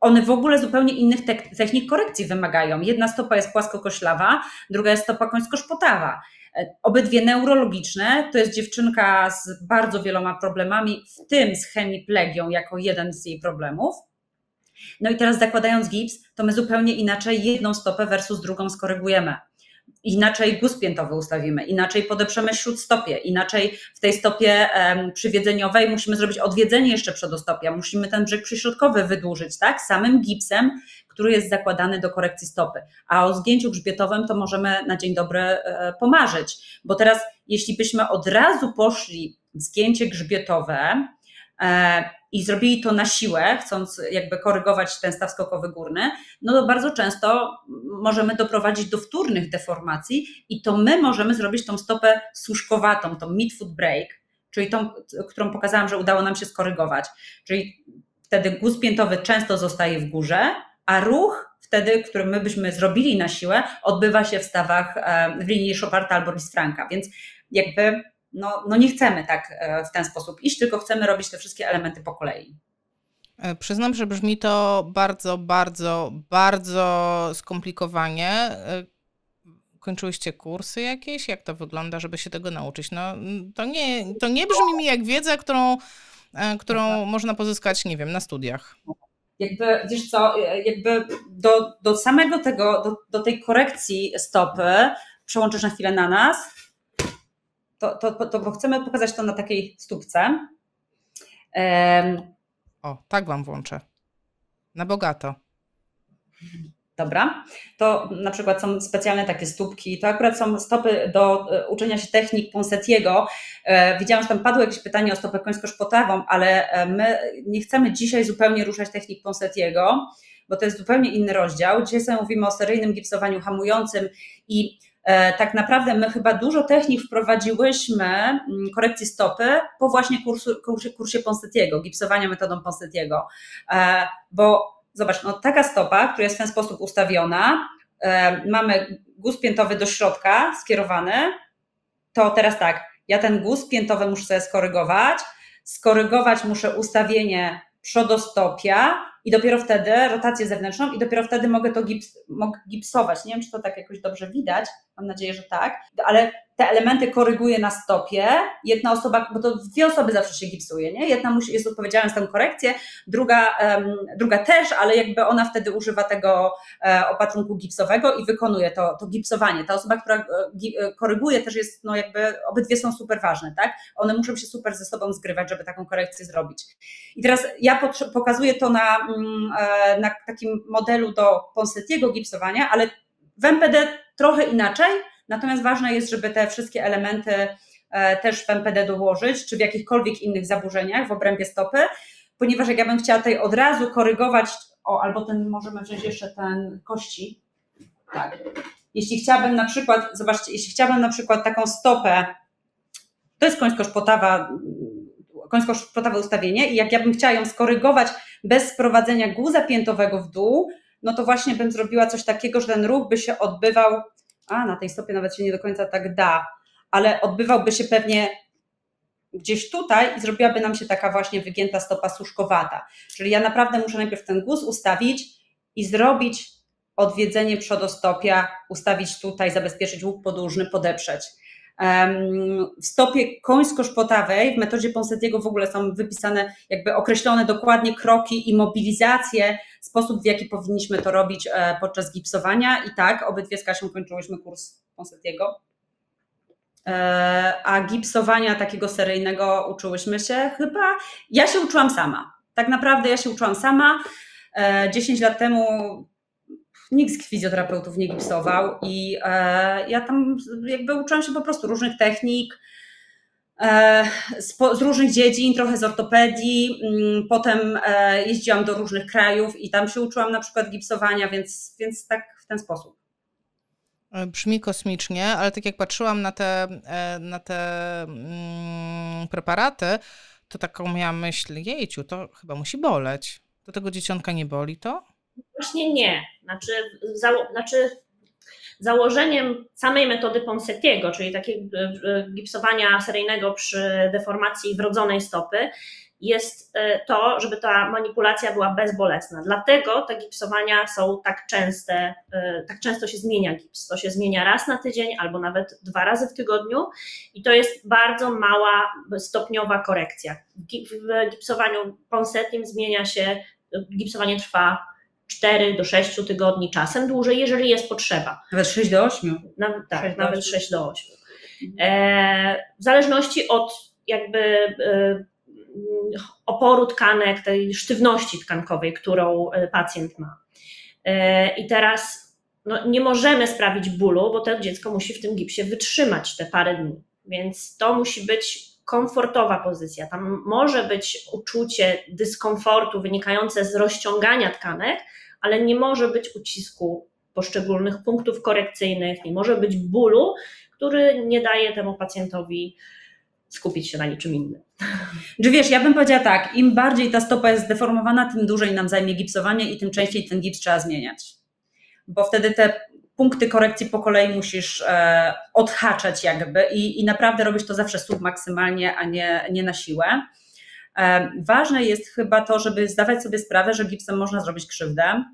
one w ogóle zupełnie innych technik korekcji wymagają. Jedna stopa jest płaskokoślawa, druga jest stopa końsko-szpotawa. E, obydwie neurologiczne. To jest dziewczynka z bardzo wieloma problemami, w tym z hemiplegią jako jeden z jej problemów. No i teraz zakładając gips, to my zupełnie inaczej jedną stopę versus drugą skorygujemy inaczej guz piętowy ustawimy, inaczej podeprzemy śródstopie, inaczej w tej stopie um, przywiedzeniowej musimy zrobić odwiedzenie jeszcze przedostopia, musimy ten brzeg przyśrodkowy wydłużyć, tak, samym gipsem, który jest zakładany do korekcji stopy. A o zgięciu grzbietowym to możemy na dzień dobry e, pomarzyć, bo teraz jeśli byśmy od razu poszli w zgięcie grzbietowe, e, i zrobili to na siłę, chcąc jakby korygować ten staw skokowy górny, no to bardzo często możemy doprowadzić do wtórnych deformacji i to my możemy zrobić tą stopę służkowatą, tą midfoot break, czyli tą, którą pokazałam, że udało nam się skorygować. Czyli wtedy guz piętowy często zostaje w górze, a ruch wtedy, który my byśmy zrobili na siłę, odbywa się w stawach e, w linii Choparta albo Lisfranka, więc jakby no, no nie chcemy tak e, w ten sposób iść, tylko chcemy robić te wszystkie elementy po kolei. E, przyznam, że brzmi to bardzo, bardzo, bardzo skomplikowanie. Kończyłyście kursy jakieś? Jak to wygląda, żeby się tego nauczyć? No, to, nie, to nie brzmi mi jak wiedza, którą, którą można pozyskać, nie wiem, na studiach. Jakby, wiesz co, jakby do, do samego tego, do, do tej korekcji stopy przełączysz na chwilę na nas, to, to, to, bo chcemy pokazać to na takiej stópce. O, tak Wam włączę. Na bogato. Dobra, to na przykład są specjalne takie stópki, to akurat są stopy do e, uczenia się technik Ponsetiego. E, widziałam, że tam padło jakieś pytanie o stopę końsko-szpotawą, ale e, my nie chcemy dzisiaj zupełnie ruszać technik Ponsetiego, bo to jest zupełnie inny rozdział. Dzisiaj sobie mówimy o seryjnym gipsowaniu hamującym i tak naprawdę my chyba dużo technik wprowadziłyśmy mm, korekcji stopy po właśnie kursu, kursie, kursie Ponsetiego, gipsowania metodą Ponsetiego, bo zobacz, no taka stopa, która jest w ten sposób ustawiona, e, mamy guz piętowy do środka skierowany, to teraz tak, ja ten guz piętowy muszę sobie skorygować, skorygować muszę ustawienie przodostopia i dopiero wtedy rotację zewnętrzną i dopiero wtedy mogę to gips, mogę gipsować. Nie wiem, czy to tak jakoś dobrze widać, mam nadzieję, że tak, ale te elementy koryguje na stopie. Jedna osoba, bo to dwie osoby zawsze się gipsuje, nie? Jedna musi, jest odpowiedzialna za tę korekcję, druga, um, druga też, ale jakby ona wtedy używa tego e, opatrunku gipsowego i wykonuje to, to gipsowanie. Ta osoba, która e, e, koryguje też jest, no jakby obydwie są super ważne, tak? One muszą się super ze sobą zgrywać, żeby taką korekcję zrobić. I teraz ja pokazuję to na, mm, e, na takim modelu do Ponsetiego gipsowania, ale w MPD trochę inaczej, Natomiast ważne jest, żeby te wszystkie elementy e, też w MPD dołożyć, czy w jakichkolwiek innych zaburzeniach w obrębie stopy, ponieważ jak ja bym chciała tutaj od razu korygować, o, albo ten możemy wziąć jeszcze ten kości. Tak. Jeśli chciałabym na przykład, zobaczcie, jeśli chciałabym na przykład taką stopę, to jest końsko-szpotawa, końsko-szpotawe ustawienie i jak ja bym chciała ją skorygować bez sprowadzenia guza piętowego w dół, no to właśnie bym zrobiła coś takiego, że ten ruch by się odbywał a na tej stopie nawet się nie do końca tak da, ale odbywałby się pewnie gdzieś tutaj i zrobiłaby nam się taka właśnie wygięta stopa suszkowata. Czyli ja naprawdę muszę najpierw ten guz ustawić i zrobić odwiedzenie przodostopia, ustawić tutaj, zabezpieczyć łuk podłużny, podeprzeć. W stopie końsko-szpotawej w metodzie Ponsetiego w ogóle są wypisane, jakby określone dokładnie kroki i mobilizacje, sposób w jaki powinniśmy to robić e, podczas gipsowania. I tak, obydwie z Kasią kończyłyśmy kurs Ponsetiego. E, a gipsowania takiego seryjnego uczyłyśmy się chyba, ja się uczyłam sama. Tak naprawdę ja się uczyłam sama. 10 e, lat temu nikt z fizjoterapeutów nie gipsował i e, ja tam jakby uczyłam się po prostu różnych technik, e, z, z, różnych dziedzin, trochę z ortopedii, mm, potem e, jeździłam do różnych krajów i tam się uczyłam na przykład gipsowania, więc, więc tak w ten sposób. Brzmi kosmicznie, ale tak jak patrzyłam na te, na te mm, preparaty, to taką miałam myśl, jejciu, to chyba musi boleć. Do tego dzieciątka nie boli to? Właśnie nie. Znaczy, zało, znaczy założeniem samej metody Ponsetiego, czyli takiego e, e, gipsowania seryjnego przy deformacji wrodzonej stopy, jest e, to, żeby ta manipulacja była bezbolesna. Dlatego te gipsowania są tak częste, tak często się zmienia gips. To się zmienia raz na tydzień albo nawet dwa razy w tygodniu i to jest bardzo mała, stopniowa korekcja. W gipsowaniu ponsetim zmienia się gipsowanie trwa 4 do 6 tygodni, czasem dłużej, jeżeli jest potrzeba. Nawet 6 do 8. Nawet, tak, 6 do nawet 8. 6 do 8. E, w zależności od jakby e, oporu tkanek, tej sztywności tkankowej, którą e, pacjent ma. E, I teraz no, nie możemy sprawić bólu, bo to dziecko musi w tym gipsie wytrzymać te parę dni. Więc to musi być komfortowa pozycja. Tam może być uczucie dyskomfortu wynikające z rozciągania tkanek, ale nie może być ucisku poszczególnych punktów korekcyjnych, nie może być bólu, który nie daje temu pacjentowi skupić się na niczym innym. Czy wiesz, ja bym powiedziała tak, im bardziej ta stopa jest zdeformowana, tym dłużej nam zajmie gipsowanie i tym częściej ten gips trzeba zmieniać. Bo wtedy te punkty korekcji po kolei musisz e, odhaczać jakby i, i naprawdę robić to zawsze submaksymalnie, a nie, nie na siłę. E, ważne jest chyba to, żeby zdawać sobie sprawę, że gipsem można zrobić krzywdę.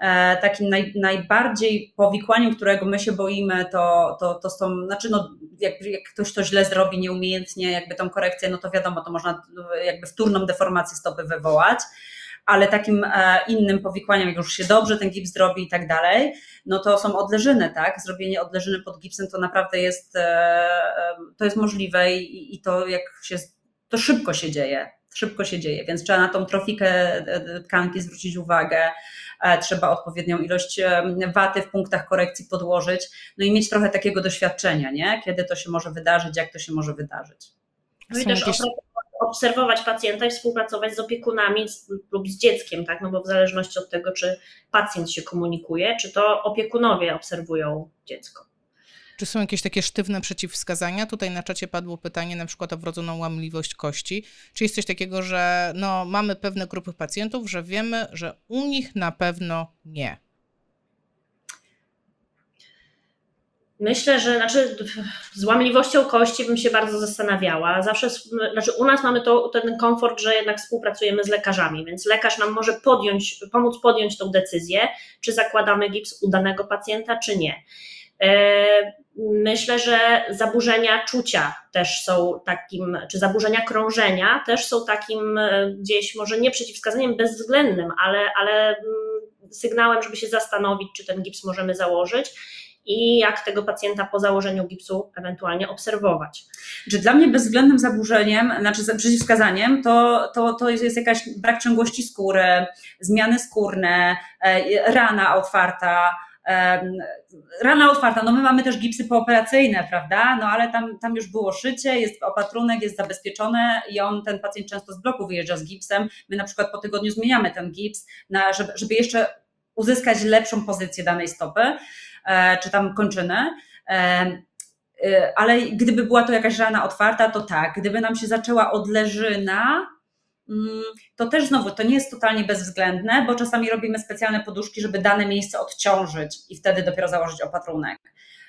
E, takim naj, najbardziej powikłaniem, którego my się boimy, to, to, to są, znaczy no, jak, jak ktoś to źle zrobi nieumiejętnie, jakby tą korekcję, no to wiadomo, to można jakby wtórną deformację stopy wywołać, ale takim e, innym powikłaniem, jak już się dobrze ten gips zrobi i tak dalej, no to są odleżyny, tak? Zrobienie odleżyny pod gipsem to naprawdę jest, e, to jest możliwe i, i to jak się, to szybko się dzieje, szybko się dzieje, więc trzeba na tą trofikę tkanki zwrócić uwagę, E, trzeba odpowiednią ilość e, waty w punktach korekcji podłożyć, no i mieć trochę takiego doświadczenia, nie? kiedy to się może wydarzyć, jak to się może wydarzyć. No i też jakieś... obserwować pacjenta i współpracować z opiekunami lub z dzieckiem, tak? No bo w zależności od tego, czy pacjent się komunikuje, czy to opiekunowie obserwują dziecko. Czy są jakieś takie sztywne przeciwwskazania? Tutaj na czacie padło pytanie na przykład o wrodzoną łamliwość kości. Czy jest coś takiego, że no, mamy pewne grupy pacjentów, że wiemy, że u nich na pewno nie? Myślę, że znaczy, z łamliwością kości bym się bardzo zastanawiała. Zawsze, znaczy u nas mamy to, ten komfort, że jednak współpracujemy z lekarzami, więc lekarz nam może podjąć, pomóc podjąć tą decyzję, czy zakładamy gips u danego pacjenta, czy nie. E, Myślę, że zaburzenia czucia też są takim, czy zaburzenia krążenia też są takim e, gdzieś może nie przeciwwskazaniem bezwzględnym, ale, ale mm, sygnałem, żeby się zastanowić, czy ten gips możemy założyć i jak tego pacjenta po założeniu gipsu ewentualnie obserwować. Czy dla mnie bezwzględnym zaburzeniem, znaczy przeciwwskazaniem, to, to, to jest jakaś brak ciągłości skóry, zmiany skórne, e, rana otwarta, rana otwarta, no my mamy też gipsy pooperacyjne, prawda, no ale tam, tam już było szycie, jest opatrunek, jest zabezpieczone i on, ten pacjent często z bloku wyjeżdża z gipsem, my na przykład po tygodniu zmieniamy ten gips, na, żeby, żeby jeszcze uzyskać lepszą pozycję danej stopy, czy tam kończyny, e, ale gdyby była to jakaś rana otwarta, to tak, gdyby nam się zaczęła odleżyna, Mm, to też znowu to nie jest totalnie bezwzględne, bo czasami robimy specjalne poduszki, żeby dane miejsce odciążyć i wtedy dopiero założyć opatrunek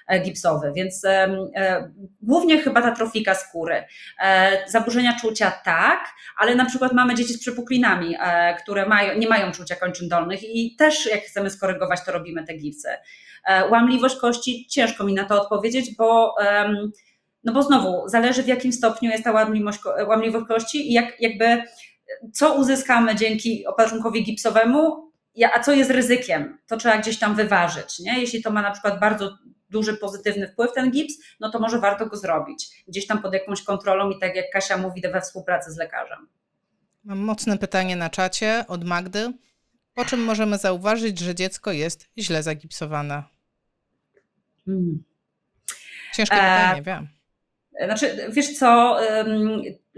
e, gipsowy, więc e, e, głównie chyba ta trofika skóry. E, zaburzenia czucia tak, ale na przykład mamy dzieci z przepuklinami, e, które mają, nie mają czucia kończyn dolnych i też jak chcemy skorygować, to robimy te gipsy. E, łamliwość kości, ciężko mi na to odpowiedzieć, bo no bo znowu, zależy w jakim stopniu jest ta łamliwość, łamliwość kości i jak, jakby co uzyskamy dzięki opatrunkowi gipsowemu, a co jest ryzykiem. To trzeba gdzieś tam wyważyć. Nie? Jeśli to ma na przykład bardzo duży pozytywny wpływ ten gips, no to może warto go zrobić. Gdzieś tam pod jakąś kontrolą i tak jak Kasia mówi, we współpracy z lekarzem. Mam mocne pytanie na czacie od Magdy. Po czym możemy zauważyć, że dziecko jest źle zagipsowane? Hmm. Ciężkie e, pytanie, wiem. Znaczy, wiesz co,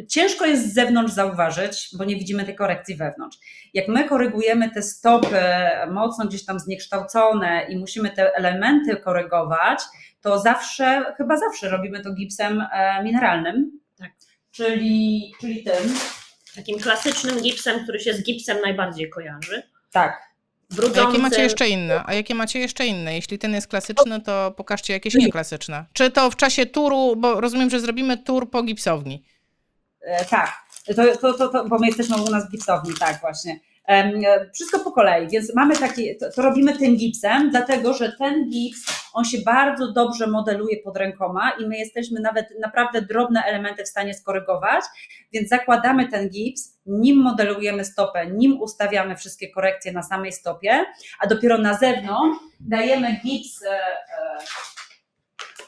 ciężko jest z zewnątrz zauważyć, bo nie widzimy tej korekcji wewnątrz. Jak my korygujemy te stopy mocno gdzieś tam zniekształcone i musimy te elementy korygować, to zawsze, chyba zawsze robimy to gipsem e, mineralnym, tak. czyli, czyli tym. Takim klasycznym gipsem, który się z gipsem najbardziej kojarzy. Tak. A jakie macie jeszcze inne? A jakie macie jeszcze inne? Jeśli ten jest klasyczny, to pokażcie jakieś nieklasyczne. Czy to w czasie turu, bo rozumiem, że zrobimy tur po gipsowni. E, tak, to, to, to, to, bo my jesteśmy u nas w gipsowni, tak właśnie. Wszystko po kolei, więc mamy taki, to, to robimy tym gipsem, dlatego że ten gips, on się bardzo dobrze modeluje pod rękoma i my jesteśmy nawet naprawdę drobne elementy w stanie skorygować, więc zakładamy ten gips, nim modelujemy stopę, nim ustawiamy wszystkie korekcje na samej stopie, a dopiero na zewnątrz dajemy gips e, e,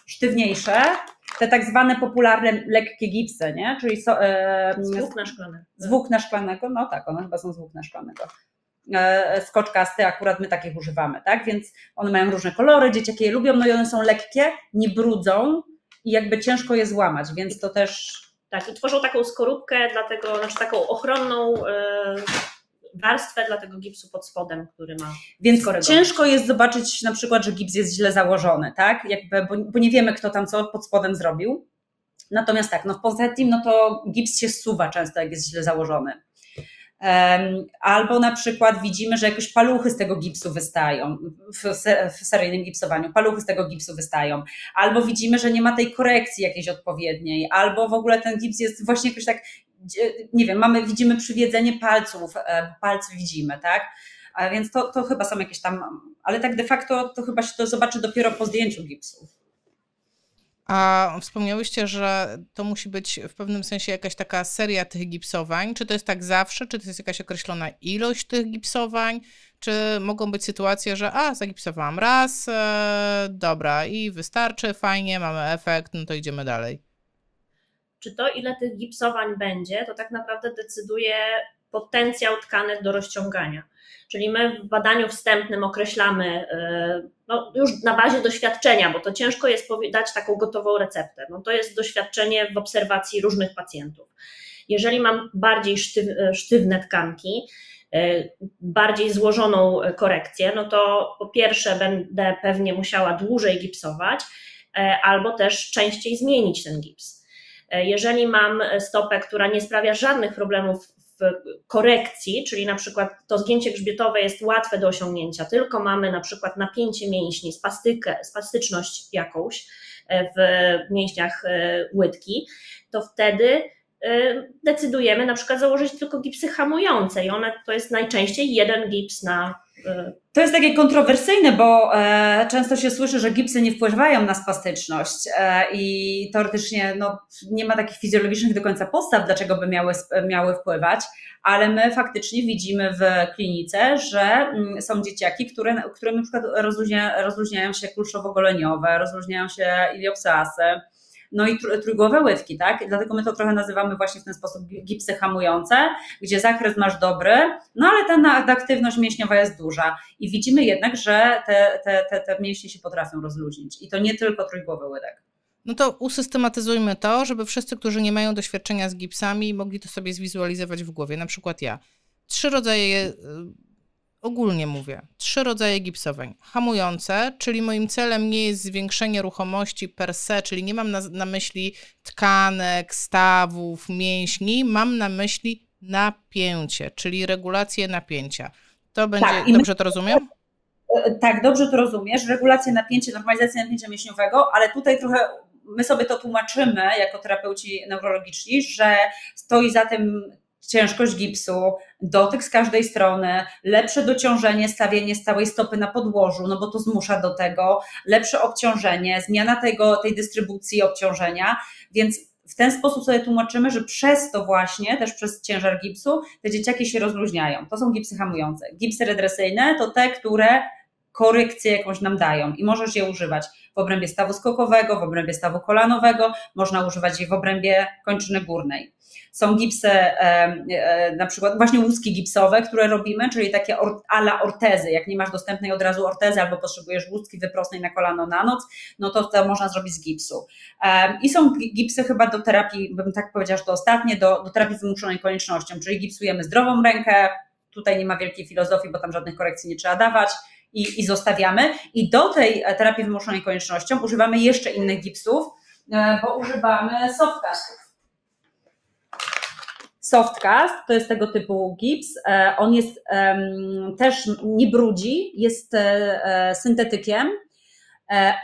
sztywniejsze, te tak zwane popularne lekkie gipsy, nie? czyli so, e, z włókna szklanego. Z włókna szklanego, no tak, one chyba są z włókna szklanego. E, skoczkasty, akurat my takich używamy, tak? Więc one mają różne kolory, dzieciaki je lubią, no i one są lekkie, nie brudzą i jakby ciężko je złamać, więc to też. Tak, i tworzą taką skorupkę, dlatego, znaczy taką ochronną. Warstwę dla tego gipsu pod spodem, który ma. Więc ciężko jest zobaczyć na przykład, że gips jest źle założony, tak? Jakby, bo, bo nie wiemy, kto tam co pod spodem zrobił. Natomiast tak, no w Ponzettim, no to gips się zsuwa często, jak jest źle założony. Albo na przykład widzimy, że jakieś paluchy z tego gipsu wystają w seryjnym gipsowaniu, paluchy z tego gipsu wystają, albo widzimy, że nie ma tej korekcji jakiejś odpowiedniej, albo w ogóle ten gips jest właśnie jakoś tak nie wiem, mamy, widzimy przywiedzenie palców, e, palce widzimy, tak? A więc to, to chyba są jakieś tam, ale tak de facto to chyba się to zobaczy dopiero po zdjęciu gipsu. A wspomniałyście, że to musi być w pewnym sensie jakaś taka seria tych gipsowań. Czy to jest tak zawsze? Czy to jest jakaś określona ilość tych gipsowań? Czy mogą być sytuacje, że a, zagipsowałam raz, e, dobra, i wystarczy, fajnie, mamy efekt, no to idziemy dalej czy to, ile tych gipsowań będzie, to tak naprawdę decyduje potencjał tkanek do rozciągania. Czyli my w badaniu wstępnym określamy y, no już na bazie doświadczenia, bo to ciężko jest dać taką gotową receptę. No to jest doświadczenie w obserwacji różnych pacjentów. Jeżeli mam bardziej sztyw, sztywne tkanki, y, bardziej złożoną korekcję, no to po pierwsze będę pewnie musiała dłużej gipsować, albo też częściej zmienić ten gips. Jeżeli mam stopę, która nie sprawia żadnych problemów w korekcji, czyli na przykład to zgięcie grzbietowe jest łatwe do osiągnięcia, tylko mamy na przykład napięcie mięśni, spastykę, spastyczność jakąś e, w mięśniach e, łydki, to wtedy decydujemy na przykład założyć tylko gipsy hamujące i one to jest najczęściej jeden gips na to jest takie kontrowersyjne, bo e, często się słyszy, że gipsy nie wpływają na spastyczność e, i teoretycznie no, nie ma takich fizjologicznych do końca podstaw, dlaczego by miały, miały wpływać, ale my faktycznie widzimy w klinice, że m, mm, są dzieciaki, które, które na przykład rozluźnia, rozluźniają się kulszowo-goleniowe, rozluźniają się iliopsasy, no i trójgłowe łydki, tak? Dlatego my to trochę nazywamy właśnie w ten sposób gipsy hamujące, gdzie zakres masz dobry, no ale ta aktywność mięśniowa jest duża i widzimy jednak, że te, te, te, te mięśnie się potrafią rozluźnić i to nie tylko trójgłowy łydek. No to usystematyzujmy to, żeby wszyscy, którzy nie mają doświadczenia z gipsami, mogli to sobie zwizualizować w głowie. Na przykład ja. Trzy rodzaje y, ogólnie mówię, trzy rodzaje gipsowań. Hamujące, czyli moim celem nie jest zwiększenie ruchomości per se, czyli nie mam na, na myśli tkanek, stawów, mięśni, mam na myśli napięcie, czyli regulację napięcia. To będzie, tak, dobrze to rozumiem? E, tak, dobrze to rozumiesz. Regulację napięcia, normalizację napięcia mięśniowego, ale tutaj trochę my sobie to tłumaczymy jako terapeuci neurologiczni, że stoi za tym ciężkość gipsu, dotyk z każdej strony, lepsze dociążenie, stawienie stałej stopy na podłożu, no bo to zmusza do tego, lepsze obciążenie, zmiana tego, tej dystrybucji obciążenia, więc w ten sposób sobie tłumaczymy, że przez to właśnie, też przez ciężar gipsu, te dzieciaki się rozluźniają. To są gipsy hamujące. Gipsy redresyjne to te, które korekcję jakąś nam dają i możesz je używać w obrębie stawu skokowego, w obrębie stawu kolanowego, można używać je w obrębie kończyny górnej. Są gipsy, e, na przykład właśnie łuski gipsowe, które robimy, czyli takie ala ortezy. Jak nie masz dostępnej od razu ortezy albo potrzebujesz łuski wyprostnej na kolano na noc, no to to można zrobić z gipsu. I są gipsy chyba do terapii, bym tak powiedziała, że to ostatnie, do, do terapii wymuszonej koniecznością, czyli gipsujemy zdrową rękę, tutaj nie ma wielkiej filozofii, bo tam żadnych korekcji nie trzeba dawać, i, i zostawiamy. I do tej terapii wymuszonej koniecznością używamy jeszcze innych gipsów, e, bo używamy softcastów. Softcast to jest tego typu gips. E, on jest też nie brudzi, jest e, syntetykiem,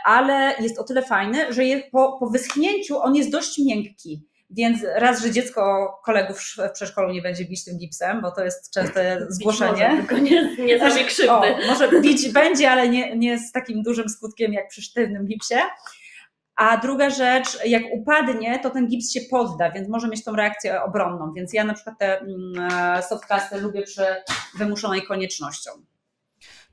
ale jest o tyle fajny, że po, po wyschnięciu on jest dość miękki. Więc raz, że dziecko kolegów w przedszkolu nie będzie bić tym gipsem, bo to jest częste zgłoszenie. Może, tylko nie, nie zrobię krzywdy. O, może bić będzie, ale nie, nie z takim dużym skutkiem jak przy sztywnym gipsie. A druga rzecz, jak upadnie, to ten gips się podda, więc może mieć tą reakcję obronną. Więc ja na przykład te mm, softcasty lubię przy wymuszonej koniecznością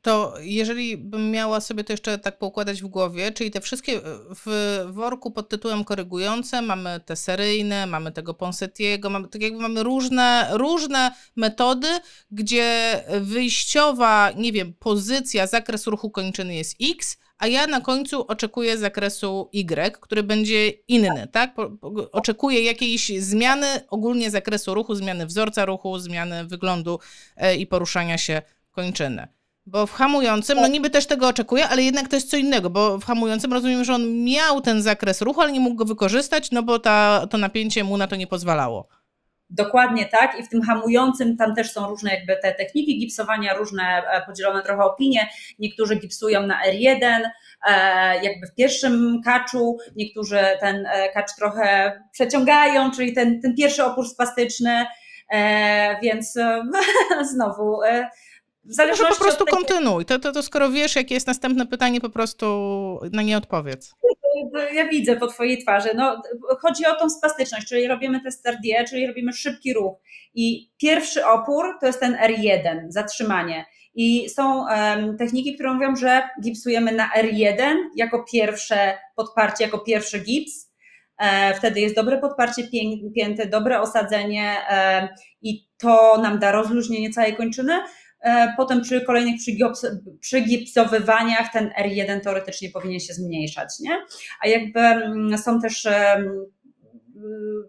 to jeżeli bym miała sobie to jeszcze tak poukładać w głowie, czyli te wszystkie w worku pod tytułem korygujące, mamy te seryjne, mamy tego Ponsetiego, mamy, tak jakby mamy różne, różne metody, gdzie wyjściowa, nie wiem, pozycja, zakres ruchu kończyny jest X, a ja na końcu oczekuję zakresu Y, który będzie inny, tak? Oczekuję jakiejś zmiany ogólnie zakresu ruchu, zmiany wzorca ruchu, zmiany wyglądu e, i poruszania się kończyny. Bo w hamującym, no niby też tego oczekuję, ale jednak to jest co innego, bo w hamującym rozumiem, że on miał ten zakres ruchu, ale nie mógł go wykorzystać, no bo ta, to napięcie mu na to nie pozwalało. Dokładnie tak i w tym hamującym tam też są różne jakby te techniki gipsowania, różne e, podzielone trochę opinie. Niektórzy gipsują na R1, e, jakby w pierwszym kaczu, niektórzy ten e, kacz trochę przeciągają, czyli ten, ten pierwszy opór spastyczny, więc znowu zależności no, po prostu tego... kontynuuj. To, to, to skoro wiesz, jakie jest następne pytanie, po prostu na nie odpowiedz. Ja widzę po twojej twarzy. No, chodzi o tą spastyczność, czyli robimy test RDE, czyli robimy szybki ruch. I pierwszy opór to jest ten R1, zatrzymanie. I są um, techniki, które mówią, że gipsujemy na R1 jako pierwsze podparcie, jako pierwszy gips. E, wtedy jest dobre podparcie pięty, dobre osadzenie e, i to nam da rozluźnienie całej kończyny. E, potem przy kolejnych przygipsowywaniach ten R1 teoretycznie powinien się zmniejszać, nie? A jakby mm, są też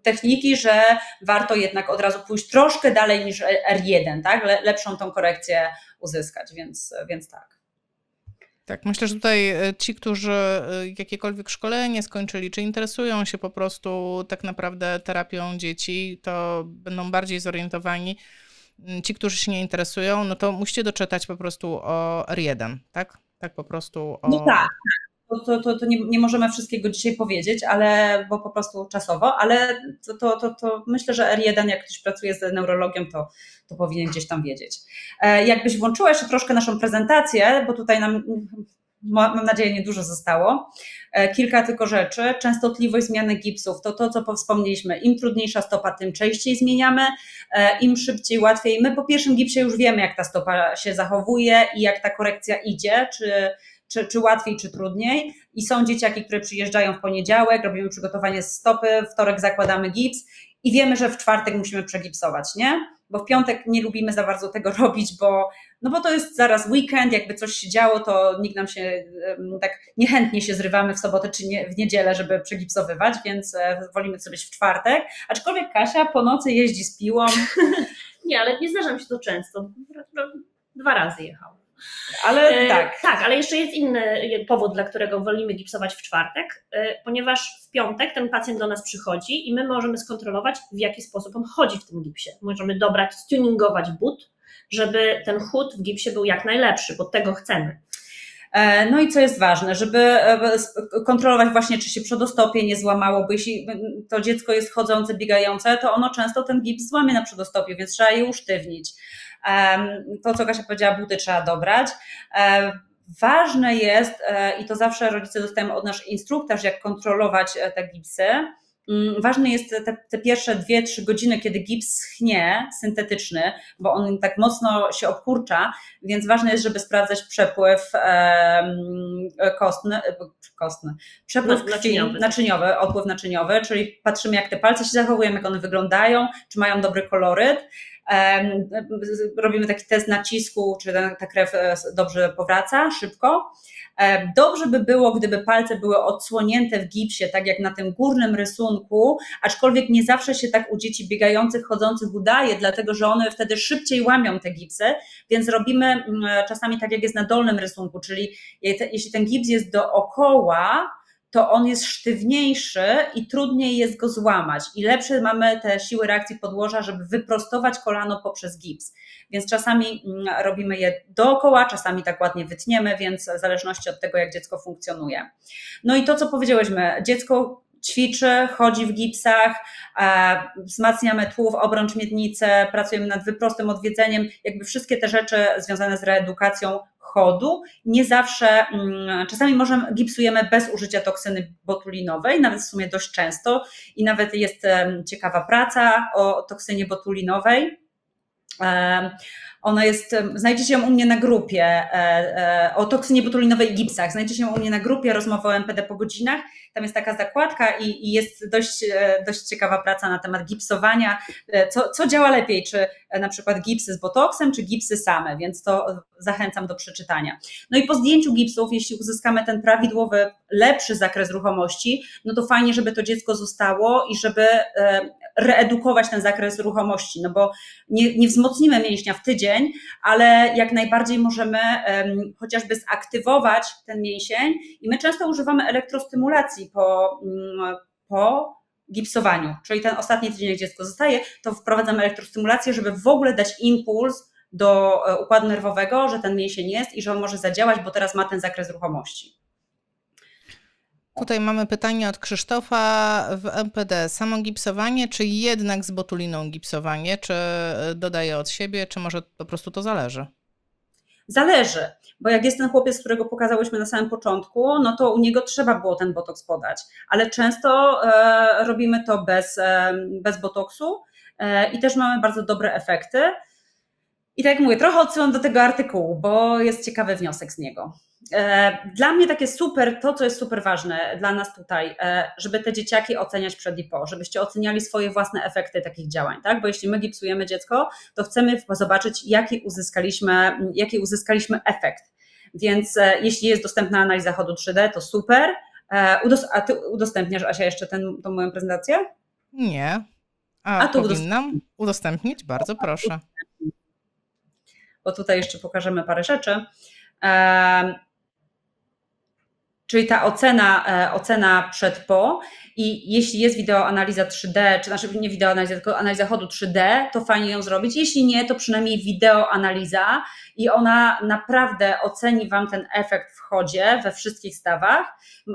techniki, że warto jednak od razu pójść troszkę dalej niż R1, tak? Lepszą tą korekcję uzyskać, więc, więc tak. Tak, myślę, że tutaj e, ci, którzy e, jakiekolwiek szkolenie skończyli, czy interesują się po prostu tak naprawdę terapią dzieci, to będą bardziej zorientowani Mm, ci, którzy się nie interesują, no to musicie doczytać po prostu o R1, tak? Tak po prostu o... No tak, to, to, to nie, nie, możemy wszystkiego dzisiaj powiedzieć, ale bo po prostu czasowo, ale to, to, to, to myślę, że R1, jak ktoś pracuje z neurologią, to, to powinien gdzieś tam wiedzieć. E, jakbyś włączyła jeszcze troszkę naszą prezentację, bo tutaj nam mam nadzieję, niedużo zostało. E, kilka tylko rzeczy. Częstotliwość zmiany gipsów to to, co wspomnieliśmy. Im trudniejsza stopa, tym częściej zmieniamy, e, im szybciej, łatwiej. My po pierwszym gipsie już wiemy, jak ta stopa się zachowuje i jak ta korekcja idzie, czy, czy, czy łatwiej, czy trudniej. I są dzieciaki, które przyjeżdżają w poniedziałek, robimy przygotowanie stopy, wtorek zakładamy gips i wiemy, że w czwartek musimy przegipsować, nie? Bo w piątek nie lubimy za bardzo tego robić, bo, no bo to jest zaraz weekend, jakby coś się działo, to nikt nam się tak niechętnie się zrywamy w sobotę czy nie, w niedzielę, żeby przegipsowywać, więc e, wolimy sobie w czwartek. Aczkolwiek Kasia po nocy jeździ z piłą. nie, ale nie zdarza mi się to często. Dwa razy jechał. Ale e, tak. Tak, ale jeszcze jest inny powód, dla którego wolimy gipsować w czwartek, e, ponieważ w piątek ten pacjent do nas przychodzi i my możemy skontrolować, w jaki sposób on chodzi w tym gipsie. Możemy dobrać, stuningować but, żeby ten chód w gipsie był jak najlepszy, bo tego chcemy. E, no i co jest ważne, żeby kontrolować właśnie, czy się przedostopie nie złamało, bo jeśli to dziecko jest chodzące, biegające, to ono często ten gips złamie na przedostopie, więc trzeba je usztywnić. To, co Kasia powiedziała, buty trzeba dobrać. Ważne jest, e, i to zawsze rodzice dostają od nas instruktaż, jak kontrolować e, te gipsy. Mm, ważne jest te, te pierwsze dwie, trzy godziny, kiedy gips schnie, syntetyczny, bo on tak mocno się obkurcza, więc ważne jest, żeby sprawdzać przepływ e, kostny, kostny przepływ krwi, naczyniowy. naczyniowy, odpływ naczyniowy, czyli patrzymy, jak te palce się zachowują, jak one wyglądają, czy mają dobry koloryt robimy taki test nacisku, czy ta krew e, dobrze powraca, szybko. Dobrze by było, gdyby palce były odsłonięte w gipsie, tak jak na tym górnym rysunku, aczkolwiek nie zawsze się tak u dzieci biegających, chodzących udaje, dlatego że one wtedy szybciej łamią te gipsy, więc robimy mm, czasami tak jak jest na dolnym rysunku, czyli jeśli ten gips jest dookoła, to on jest sztywniejszy i trudniej jest go złamać. I lepsze mamy te siły reakcji podłoża, żeby wyprostować kolano poprzez gips. Więc czasami mm, robimy je dookoła, czasami tak ładnie wytniemy, więc w zależności od tego, jak dziecko funkcjonuje. No i to, co powiedziałyśmy, dziecko ćwiczy, chodzi w gipsach, wzmacniamy tłów, obrącz miednicę, pracujemy nad wyprostym odwiedzeniem, jakby wszystkie te rzeczy związane z reedukacją chodu. Nie zawsze, mm, czasami możemy, gipsujemy bez użycia toksyny botulinowej, nawet w sumie dość często i nawet jest ciekawa praca o toksynie botulinowej. Ona jest, znajdziecie ją u mnie na grupie e, e, o toksynie botulinowej i gipsach. Znajdziecie ją u mnie na grupie rozmowy o MPD po godzinach. Tam jest taka zakładka i, i jest dość, e, dość ciekawa praca na temat gipsowania. Co, co działa lepiej, czy na przykład gipsy z botoksem, czy gipsy same, więc to zachęcam do przeczytania. No i po zdjęciu gipsów, jeśli uzyskamy ten prawidłowy, lepszy zakres ruchomości, no to fajnie, żeby to dziecko zostało i żeby reedukować ten zakres ruchomości, no bo nie, nie wzmocnimy mięśnia w tydzień, ale jak najbardziej możemy chociażby zaktywować ten mięsień i my często używamy elektrostymulacji po, um, po gipsowaniu, czyli ten ostatni tydzień, jak dziecko zostaje, to wprowadzamy elektrostymulację, żeby w ogóle dać impuls do e, układu nerwowego, że ten mięsień jest i że on może zadziałać, bo teraz ma ten zakres ruchomości. Tutaj mamy pytanie od Krzysztofa w MPD. Samo gipsowanie, czy jednak z botuliną gipsowanie? Czy e, dodaje od siebie, czy może po prostu to zależy? Zależy, bo jak jest ten chłopiec, którego pokazałyśmy na samym początku, no to u niego trzeba było ten botoks podać, ale często e, robimy to bez, e, bez botoksu e, i też mamy bardzo dobre efekty. I tak jak mówię, trochę odsyłam do tego artykułu, bo jest ciekawy wniosek z niego. E, dla mnie takie super, to co jest super ważne dla nas tutaj, e, żeby te dzieciaki oceniać przed IPO, żebyście oceniali swoje własne efekty takich działań, tak? Bo jeśli my gipsujemy dziecko, to chcemy zobaczyć, jaki uzyskaliśmy, jaki uzyskaliśmy efekt. Więc e, jeśli jest dostępna analiza chodu 3D, to super. A ty udostępniasz, Asia, jeszcze ten, tą moją prezentację? Nie. A, A tu powinnam udostępnić? Bardzo proszę. Bo tutaj jeszcze pokażemy parę rzeczy. Czyli ta ocena, e, ocena przed po i jeśli jest wideoanaliza 3D, czy znaczy nie wideoanaliza, tylko analiza chodu 3D, to fajnie ją zrobić. Jeśli nie, to przynajmniej wideoanaliza i ona naprawdę oceni Wam ten efekt w chodzie we wszystkich stawach.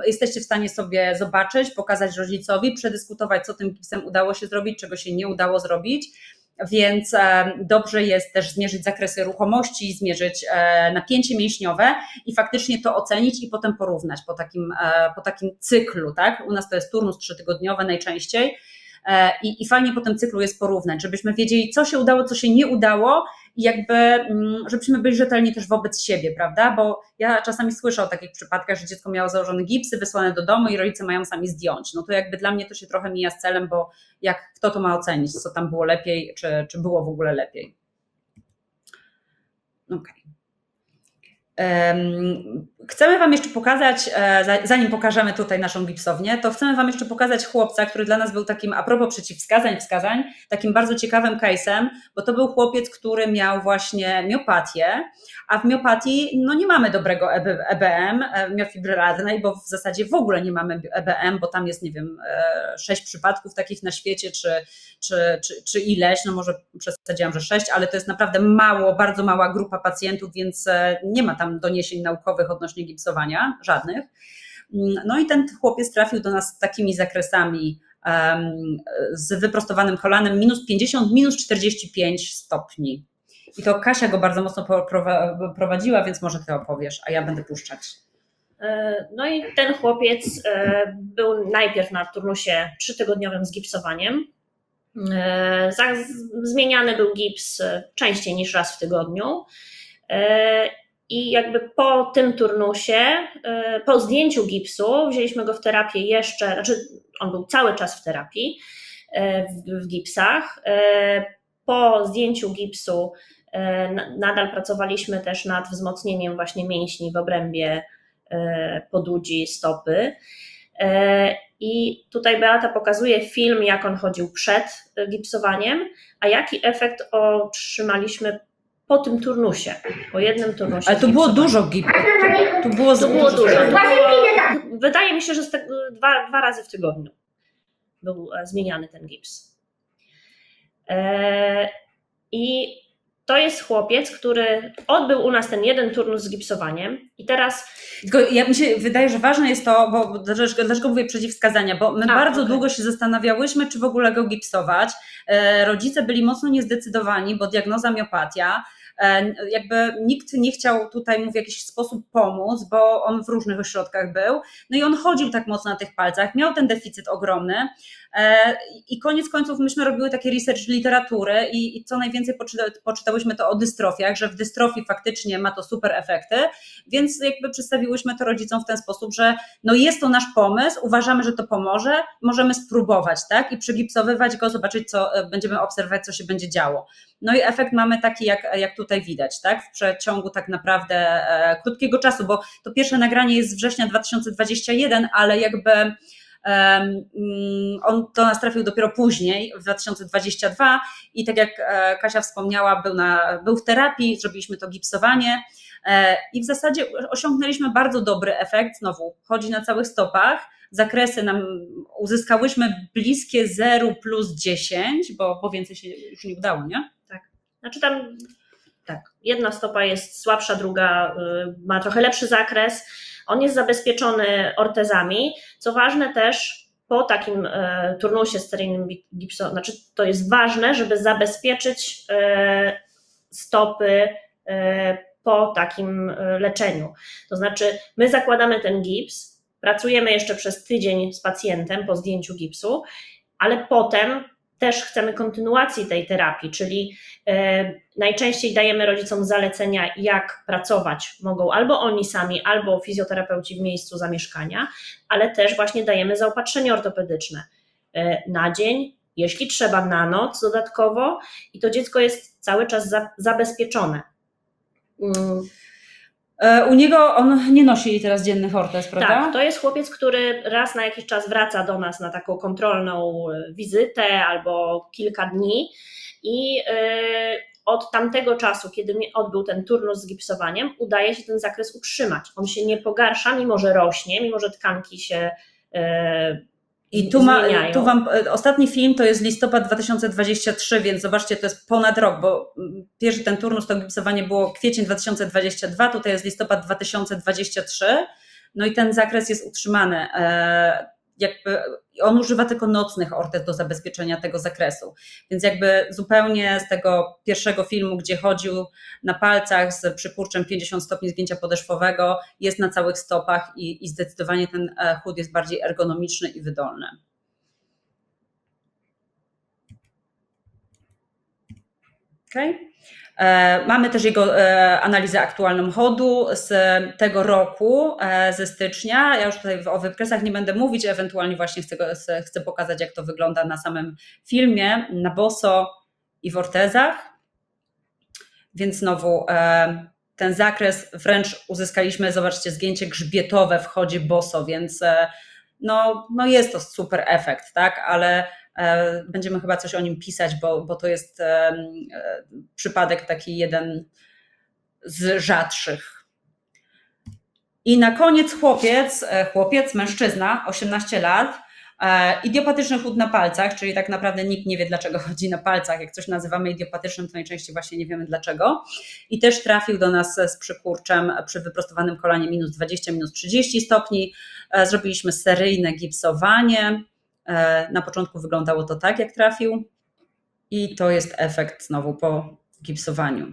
Jesteście w stanie sobie zobaczyć, pokazać rodzicowi, przedyskutować, co tym pisem udało się zrobić, czego się nie udało zrobić więc e, dobrze jest też zmierzyć zakresy ruchomości, zmierzyć e, napięcie mięśniowe i faktycznie to ocenić i potem porównać po takim, e, po takim cyklu, tak? U nas to jest turnus trzytygodniowy najczęściej i, i fajnie po tym cyklu jest porównać, żebyśmy wiedzieli, co się udało, co się nie udało i jakby, mm, żebyśmy byli rzetelni też wobec siebie, prawda? Bo ja czasami słyszę o takich przypadkach, że dziecko miało założone gipsy, wysłane do domu i rodzice mają sami zdjąć. No to jakby dla mnie to się trochę mija z celem, bo jak kto to ma ocenić, co tam było lepiej, czy, czy było w ogóle lepiej. Okej. Okay. Chcemy Wam jeszcze pokazać, e, zanim pokażemy tutaj naszą gipsownię, to chcemy Wam jeszcze pokazać chłopca, który dla nas był takim, a propos przeciwwskazań, wskazań, takim bardzo ciekawym case'em, bo to był chłopiec, który miał właśnie miopatię, a w miopatii no nie mamy dobrego EBM, e, miofibrylarnej, bo w zasadzie w ogóle nie mamy EBM, bo tam jest, nie wiem, e, sześć przypadków takich na świecie, czy, czy, czy, czy ileś, no może przesadziłam, że sześć, ale to jest naprawdę mało, bardzo mała grupa pacjentów, więc nie ma tam doniesień naukowych odnośnie gipsowania, żadnych. No i ten chłopiec trafił do nas z takimi zakresami z wyprostowanym kolanem minus 50, minus 45 stopni. I to Kasia go bardzo mocno prowadziła, więc może ty opowiesz, a ja będę puszczać. E, no i ten chłopiec e, był najpierw na turnusie trzytygodniowym z gipsowaniem. E, zmieniany był gips częściej niż raz w tygodniu. I jakby po tym turnusie, po zdjęciu gipsu, wzięliśmy go w terapię jeszcze, znaczy on był cały czas w terapii, w, w gipsach. Po zdjęciu gipsu E, nadal pracowaliśmy też nad wzmocnieniem właśnie mięśni w obrębie e, podudzi, stopy. E, I tutaj Beata pokazuje film, jak on chodził przed gipsowaniem, a jaki efekt otrzymaliśmy po tym turnusie, po jednym turnusie. Ale to było dużo gipsu. Tu było, to było dużo. To było, wydaje mi się, że dwa, dwa razy w tygodniu był zmieniany ten gips. I to jest chłopiec, który odbył u nas ten jeden turnus z gipsowaniem i teraz... Tylko ja mi się wydaje, że ważne jest to, bo dlaczego, dlaczego mówię przeciwwskazania, bo my A, bardzo okay. długo się zastanawiałyśmy, czy w ogóle go gipsować. E, rodzice byli mocno niezdecydowani, bo diagnoza miopatia, E, jakby nikt nie chciał tutaj mu w jakiś sposób pomóc, bo on w różnych ośrodkach był. No i on chodził tak mocno na tych palcach, miał ten deficyt ogromny. E, I koniec końców myśmy robiły takie research literatury i, co najwięcej poczyta, poczytałyśmy to o dystrofiach, że w dystrofii faktycznie ma to super efekty, więc jakby przedstawiłyśmy to rodzicom w ten sposób, że no jest to nasz pomysł, uważamy, że to pomoże, możemy spróbować, tak? I przygipsowywać go, zobaczyć, co e, będziemy obserwować, co się będzie działo. No i efekt mamy taki, jak, jak tutaj widać, tak? W przeciągu tak naprawdę e, krótkiego czasu, bo to pierwsze nagranie jest z września 2021, ale jakby on do nas trafił dopiero później, w 2022 i tak jak e, Kasia wspomniała, był, na, był w terapii, zrobiliśmy to gipsowanie e, i w zasadzie osiągnęliśmy bardzo dobry efekt, znowu chodzi na całych stopach, zakresy nam uzyskałyśmy bliskie 0 plus 10, bo, bo więcej się już nie udało, nie? Znaczy tam tak, jedna stopa jest słabsza, druga y, ma trochę lepszy zakres. On jest zabezpieczony ortezami. Co ważne też, po takim y, turnusie steryjnym gipso, znaczy to jest ważne, żeby zabezpieczyć y, stopy po takim leczeniu. To znaczy, my zakładamy ten gips, pracujemy jeszcze przez tydzień z pacjentem po zdjęciu gipsu, ale potem też chcemy kontynuacji tej terapii, czyli e, najczęściej dajemy rodzicom zalecenia, jak pracować mogą albo oni sami, albo fizjoterapeuci w miejscu zamieszkania, ale też właśnie dajemy zaopatrzenie ortopedyczne e, na dzień, jeśli trzeba na noc dodatkowo i to dziecko jest cały czas zabezpieczone. E, u niego on nie nosi teraz dziennych ortez, prawda? Tak, to jest chłopiec, który raz na jakiś czas wraca do nas na taką kontrolną e, wizytę albo kilka dni i e, od tamtego czasu, kiedy odbył ten turnus z gipsowaniem, udaje się ten zakres utrzymać. On się nie pogarsza, mimo że rośnie, mimo że tkanki się i tu, ma, tu wam, e, ostatni film to jest listopad 2023, więc zobaczcie, to jest ponad rok, bo mm, pierwszy ten turnus, to gipsowanie było kwiecień 2022, tutaj jest listopad 2023, no i ten zakres jest utrzymany. Jakby on używa tylko nocnych ortez do zabezpieczenia tego zakresu. Więc jakby zupełnie z tego pierwszego filmu, gdzie chodził na palcach z przykurczem 50 stopni zgięcia podeszwowego, jest na całych stopach i, i zdecydowanie ten e, chód jest bardziej ergonomiczny i wydolny. Okay. E, mamy też jego e, analizę aktualną chodu z tego roku, e, ze stycznia. Ja już tutaj o wykresach nie będę mówić, ewentualnie właśnie chcę, chcę pokazać, jak to wygląda na samym filmie, na boso i w ortezach. Więc znowu ten zakres wręcz uzyskaliśmy, zobaczcie, zgięcie grzbietowe w chodzie boso, więc no, no jest to super efekt, tak, ale będziemy chyba coś o nim pisać, bo, bo to jest e, przypadek taki jeden z rzadszych. I na koniec chłopiec, e, chłopiec, mężczyzna, 18 lat, idiopatyczny chód na palcach, czyli tak naprawdę nikt nie wie, dlaczego chodzi na palcach. Jak coś nazywamy idiopatycznym, to najczęściej właśnie nie wiemy dlaczego. I też trafił do nas z przykurczem przy wyprostowanym kolanie minus 20, minus 30 stopni. Zrobiliśmy seryjne gipsowanie E, na początku wyglądało to tak, jak trafił, i to jest efekt znowu po gipsowaniu.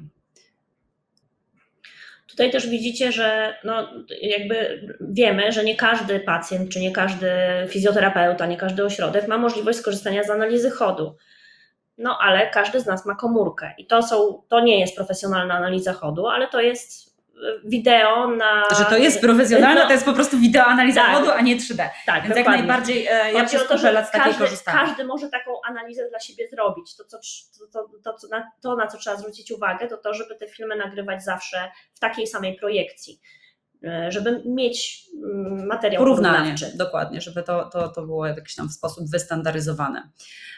Tutaj też widzicie, że no, jakby wiemy, że nie każdy pacjent, czy nie każdy fizjoterapeuta, nie każdy ośrodek ma możliwość skorzystania z analizy chodu. No ale każdy z nas ma komórkę i to, są, to nie jest profesjonalna analiza chodu, ale to jest wideo na... Że to jest profesjonalne, no, to jest po prostu wideo analiza tak, wodu, a nie 3D. Tak, Więc dokładnie. jak najbardziej e, ja przez to, że lat takiej korzystam. Każdy może taką analizę dla siebie zrobić. To, co, to, to, to, na, to, na co trzeba zwrócić uwagę, to to, żeby te filmy nagrywać zawsze w takiej samej projekcji. E, żeby mieć mm, materiał Porównanie, porównawczy. dokładnie, żeby to, to, to było w jakiś tam sposób wystandaryzowane.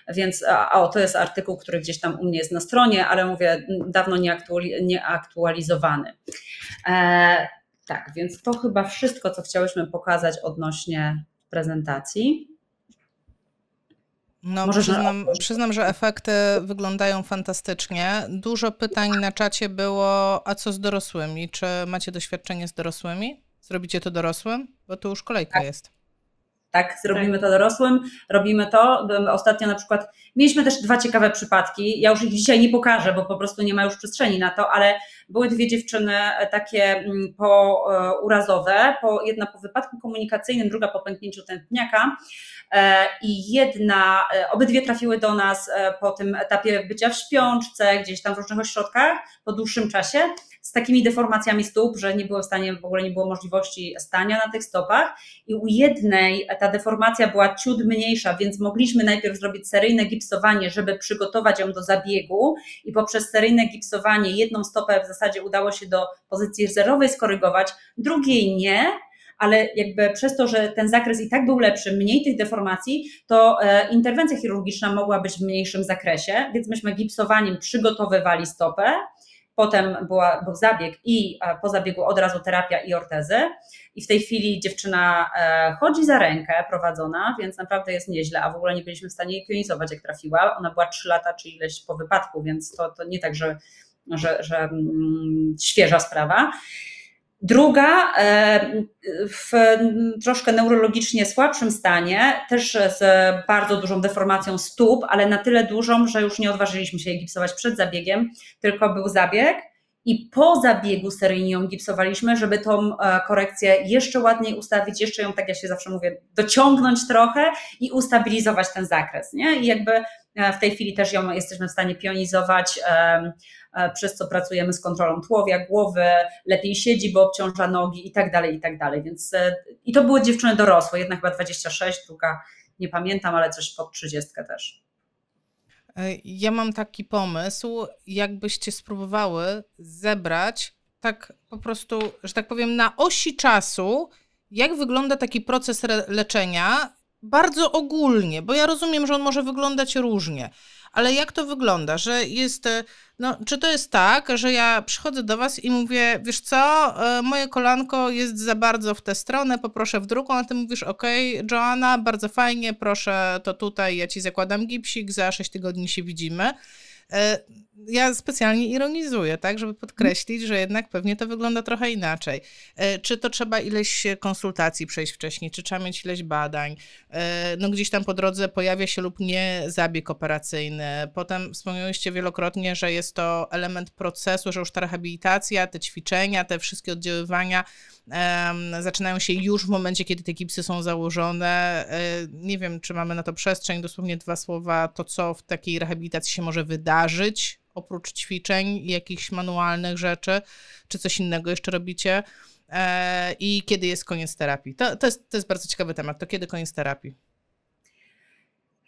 Więc a, o, to jest artykuł, który gdzieś tam u mnie jest na stronie, ale mówię, dawno nieaktualizowany. E, tak, więc to chyba wszystko, co chciałyśmy pokazać odnośnie prezentacji. No, Może przyznam, przyznam, że efekty wyglądają fantastycznie. Dużo pytań na czacie było, a co z dorosłymi? Czy macie doświadczenie z dorosłymi? Zrobicie to dorosłym? Bo to już kolejka tak. jest. Tak, zrobimy to dorosłym, robimy to. Ostatnio na przykład mieliśmy też dwa ciekawe przypadki. Ja już ich dzisiaj nie pokażę, bo po prostu nie ma już przestrzeni na to, ale były dwie dziewczyny e, takie mm, pourazowe, po, jedna po wypadku komunikacyjnym, druga po pęknięciu tętniaka. E, I jedna, e, obydwie trafiły do nas po tym etapie bycia w śpiączce, gdzieś tam w różnych ośrodkach po dłuższym czasie z takimi deformacjami stóp, że nie było w stanie, w ogóle nie było możliwości stania na tych stopach. I u jednej ta deformacja była ciut mniejsza, więc mogliśmy najpierw zrobić seryjne gipsowanie, żeby przygotować ją do zabiegu i poprzez seryjne gipsowanie jedną stopę w zasadzie udało się do pozycji zerowej skorygować, drugiej nie, ale jakby przez to, że ten zakres i tak był lepszy, mniej tych deformacji, to e, interwencja chirurgiczna mogła być w mniejszym zakresie, więc myśmy gipsowaniem przygotowywali stopę Potem była, był zabieg i po zabiegu od razu terapia i ortezy. I w tej chwili dziewczyna e, chodzi za rękę prowadzona, więc naprawdę jest nieźle, a w ogóle nie byliśmy w stanie jej pionizować, jak trafiła. Ona była 3 lata czy ileś po wypadku, więc to, to nie tak, że, że, że mm, świeża sprawa. Druga e, w troszkę neurologicznie słabszym stanie, też z bardzo dużą deformacją stóp, ale na tyle dużą, że już nie odważyliśmy się jej gipsować przed zabiegiem, tylko był zabieg i po zabiegu seryjnie ją gipsowaliśmy, żeby tą e, korekcję jeszcze ładniej ustawić, jeszcze ją, tak jak się zawsze mówię, dociągnąć trochę i ustabilizować ten zakres. Nie? I jakby e, w tej chwili też ją jesteśmy w stanie pionizować, przez co pracujemy z kontrolą tłowia, głowy, lepiej siedzi, bo obciąża nogi i tak dalej, i tak dalej. Więc i to były dziewczyny dorosłe, jedna chyba 26, druga nie pamiętam, ale coś pod 30 też. E, ja mam taki pomysł, jakbyście spróbowały zebrać tak po prostu, że tak powiem, na osi czasu, jak wygląda taki proces leczenia, bardzo ogólnie, bo ja rozumiem, że on może wyglądać różnie, ale jak to wygląda, że jest, e, no, czy to jest tak, że ja przychodzę do was i mówię, wiesz co, e, moje kolanko jest za bardzo w tę stronę, poproszę w drugą, a ty mówisz, ok, Joanna, bardzo fajnie, proszę, to tutaj ja ci zakładam gipsik, za 6 tygodni się widzimy. E, ja specjalnie ironizuję, tak, żeby podkreślić, że jednak pewnie to wygląda trochę inaczej. E, czy to trzeba ileś konsultacji przejść wcześniej, czy trzeba mieć ileś badań, e, no gdzieś tam po drodze pojawia się lub nie zabieg operacyjny. Potem wspomnieliście wielokrotnie, że jest to element procesu, że już ta rehabilitacja, te ćwiczenia, te wszystkie oddziaływania um, zaczynają się już w momencie, kiedy te gipsy są założone. Nie wiem, czy mamy na to przestrzeń, dosłownie dwa słowa, to co w takiej rehabilitacji się może wydarzyć, oprócz ćwiczeń i jakichś manualnych rzeczy, czy coś innego jeszcze robicie? E, I kiedy jest koniec terapii? To, to, jest, to jest bardzo ciekawy temat. To kiedy koniec terapii?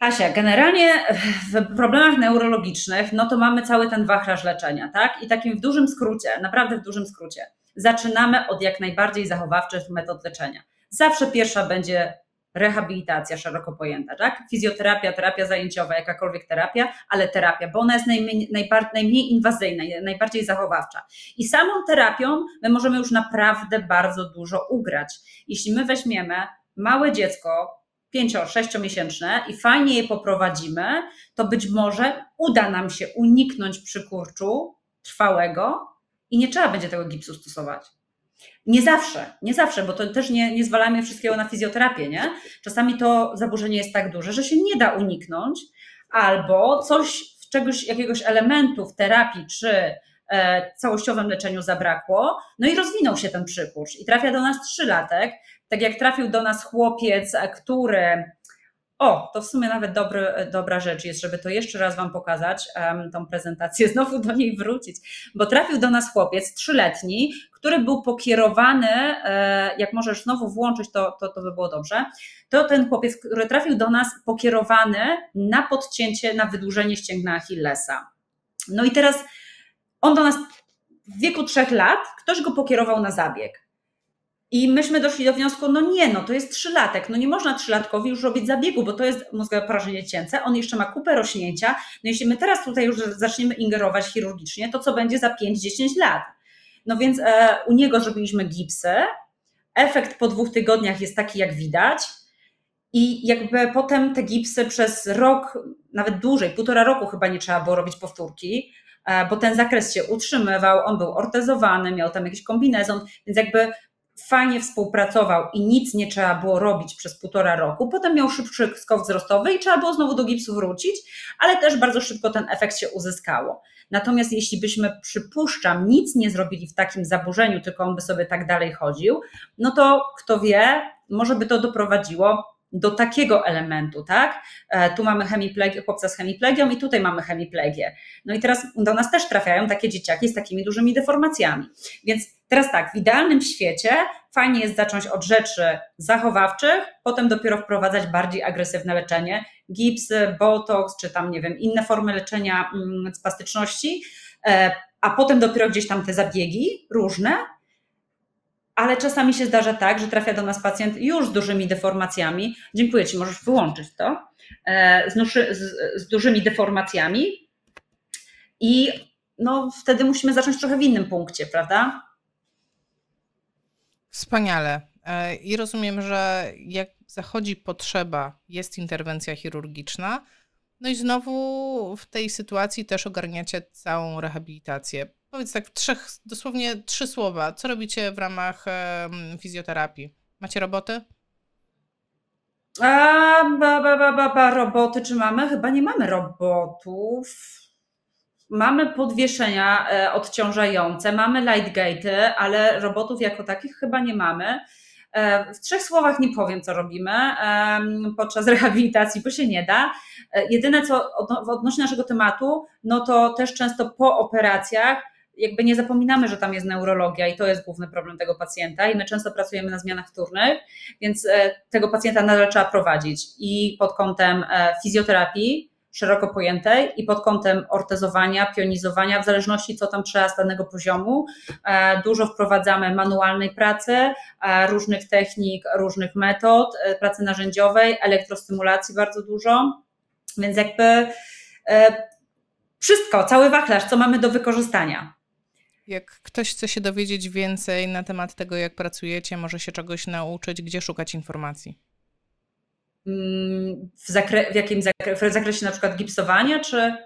Asia, generalnie w problemach neurologicznych, no to mamy cały ten wachlarz leczenia, tak? I takim w dużym skrócie, naprawdę w dużym skrócie, zaczynamy od jak najbardziej zachowawczych metod leczenia. Zawsze pierwsza będzie rehabilitacja szeroko pojęta, tak? Fizjoterapia, terapia zajęciowa, jakakolwiek terapia, ale terapia, bo ona jest najmniej, najmniej inwazyjna, najbardziej zachowawcza. I samą terapią my możemy już naprawdę bardzo dużo ugrać. Jeśli my weźmiemy małe dziecko, 5-6 miesięczne i fajnie je poprowadzimy, to być może uda nam się uniknąć przykurczu trwałego i nie trzeba będzie tego gipsu stosować. Nie zawsze, nie zawsze, bo to też nie, nie zwalamy wszystkiego na fizjoterapię, nie? Czasami to zaburzenie jest tak duże, że się nie da uniknąć, albo coś, czegoś, jakiegoś elementu w terapii czy e, całościowym leczeniu zabrakło, no i rozwinął się ten przykurcz i trafia do nas trzylatek, tak jak trafił do nas chłopiec, który o, to w sumie nawet dobry, dobra rzecz jest, żeby to jeszcze raz Wam pokazać, um, tą prezentację, znowu do niej wrócić, bo trafił do nas chłopiec trzyletni, który był pokierowany, e, jak możesz znowu włączyć, to, to, to by było dobrze, to ten chłopiec, który trafił do nas pokierowany na podcięcie, na wydłużenie ścięgna Achillesa. No i teraz on do nas w wieku trzech lat, ktoś go pokierował na zabieg. I myśmy doszli do wniosku, no nie, no to jest trzylatek, no nie można trzylatkowi już robić zabiegu, bo to jest mózgowe porażenie cięce, on jeszcze ma kupę rośnięcia, no jeśli my teraz tutaj już zaczniemy ingerować chirurgicznie, to co będzie za 5-10 lat? No więc e, u niego zrobiliśmy gipsy, efekt po dwóch tygodniach jest taki jak widać. I jakby potem te gipsy przez rok, nawet dłużej, półtora roku chyba nie trzeba było robić powtórki, e, bo ten zakres się utrzymywał, on był ortezowany, miał tam jakiś kombinezon, więc jakby fajnie współpracował i nic nie trzeba było robić przez półtora roku. Potem miał szybszy skok wzrostowy i trzeba było znowu do gipsu wrócić, ale też bardzo szybko ten efekt się uzyskało. Natomiast jeśli byśmy, przypuszczam, nic nie zrobili w takim zaburzeniu, tylko on by sobie tak dalej chodził, no to kto wie, może by to doprowadziło do takiego elementu, tak? E, tu mamy hemiplegię, chłopca z hemiplegią i tutaj mamy hemiplegię. No i teraz do nas też trafiają takie dzieciaki z takimi dużymi deformacjami. Więc teraz tak, w idealnym świecie fajnie jest zacząć od rzeczy zachowawczych, potem dopiero wprowadzać bardziej agresywne leczenie, gipsy, botox, czy tam, nie wiem, inne formy leczenia mm, spastyczności, e, a potem dopiero gdzieś tam te zabiegi różne, ale czasami się zdarza tak, że trafia do nas pacjent już z dużymi deformacjami. Dziękuję Ci, możesz wyłączyć to. E, z, z, z dużymi deformacjami. I no, wtedy musimy zacząć trochę w innym punkcie, prawda? Wspaniale. E, I rozumiem, że jak zachodzi potrzeba, jest interwencja chirurgiczna. No i znowu w tej sytuacji też ogarniacie całą rehabilitację. Powiedz tak w trzech, dosłownie trzy słowa. Co robicie w ramach fizjoterapii? Macie roboty? A, ba, ba, ba, ba, ba, roboty czy mamy? Chyba nie mamy robotów. Mamy podwieszenia e, odciążające, mamy lightgate'y, ale robotów jako takich chyba nie mamy. E, w trzech słowach nie powiem, co robimy podczas rehabilitacji, bo się nie da. E, jedyne, co odnośnie naszego tematu, no to też często po operacjach jakby nie zapominamy, że tam jest neurologia i to jest główny problem tego pacjenta i my często pracujemy na zmianach wtórnych, więc e, tego pacjenta nadal trzeba prowadzić i pod kątem e, fizjoterapii szeroko pojętej i pod kątem ortezowania, pionizowania, w zależności co tam trzeba z danego poziomu. E, dużo wprowadzamy manualnej pracy, różnych technik, różnych metod, pracy narzędziowej, elektrostymulacji bardzo dużo, więc jakby wszystko, cały wachlarz, co mamy do wykorzystania. Jak ktoś chce się dowiedzieć więcej na temat tego, jak pracujecie, może się czegoś nauczyć, gdzie szukać informacji? Mm, w, zakre- w jakim zakre- w zakresie na przykład gipsowania, czy...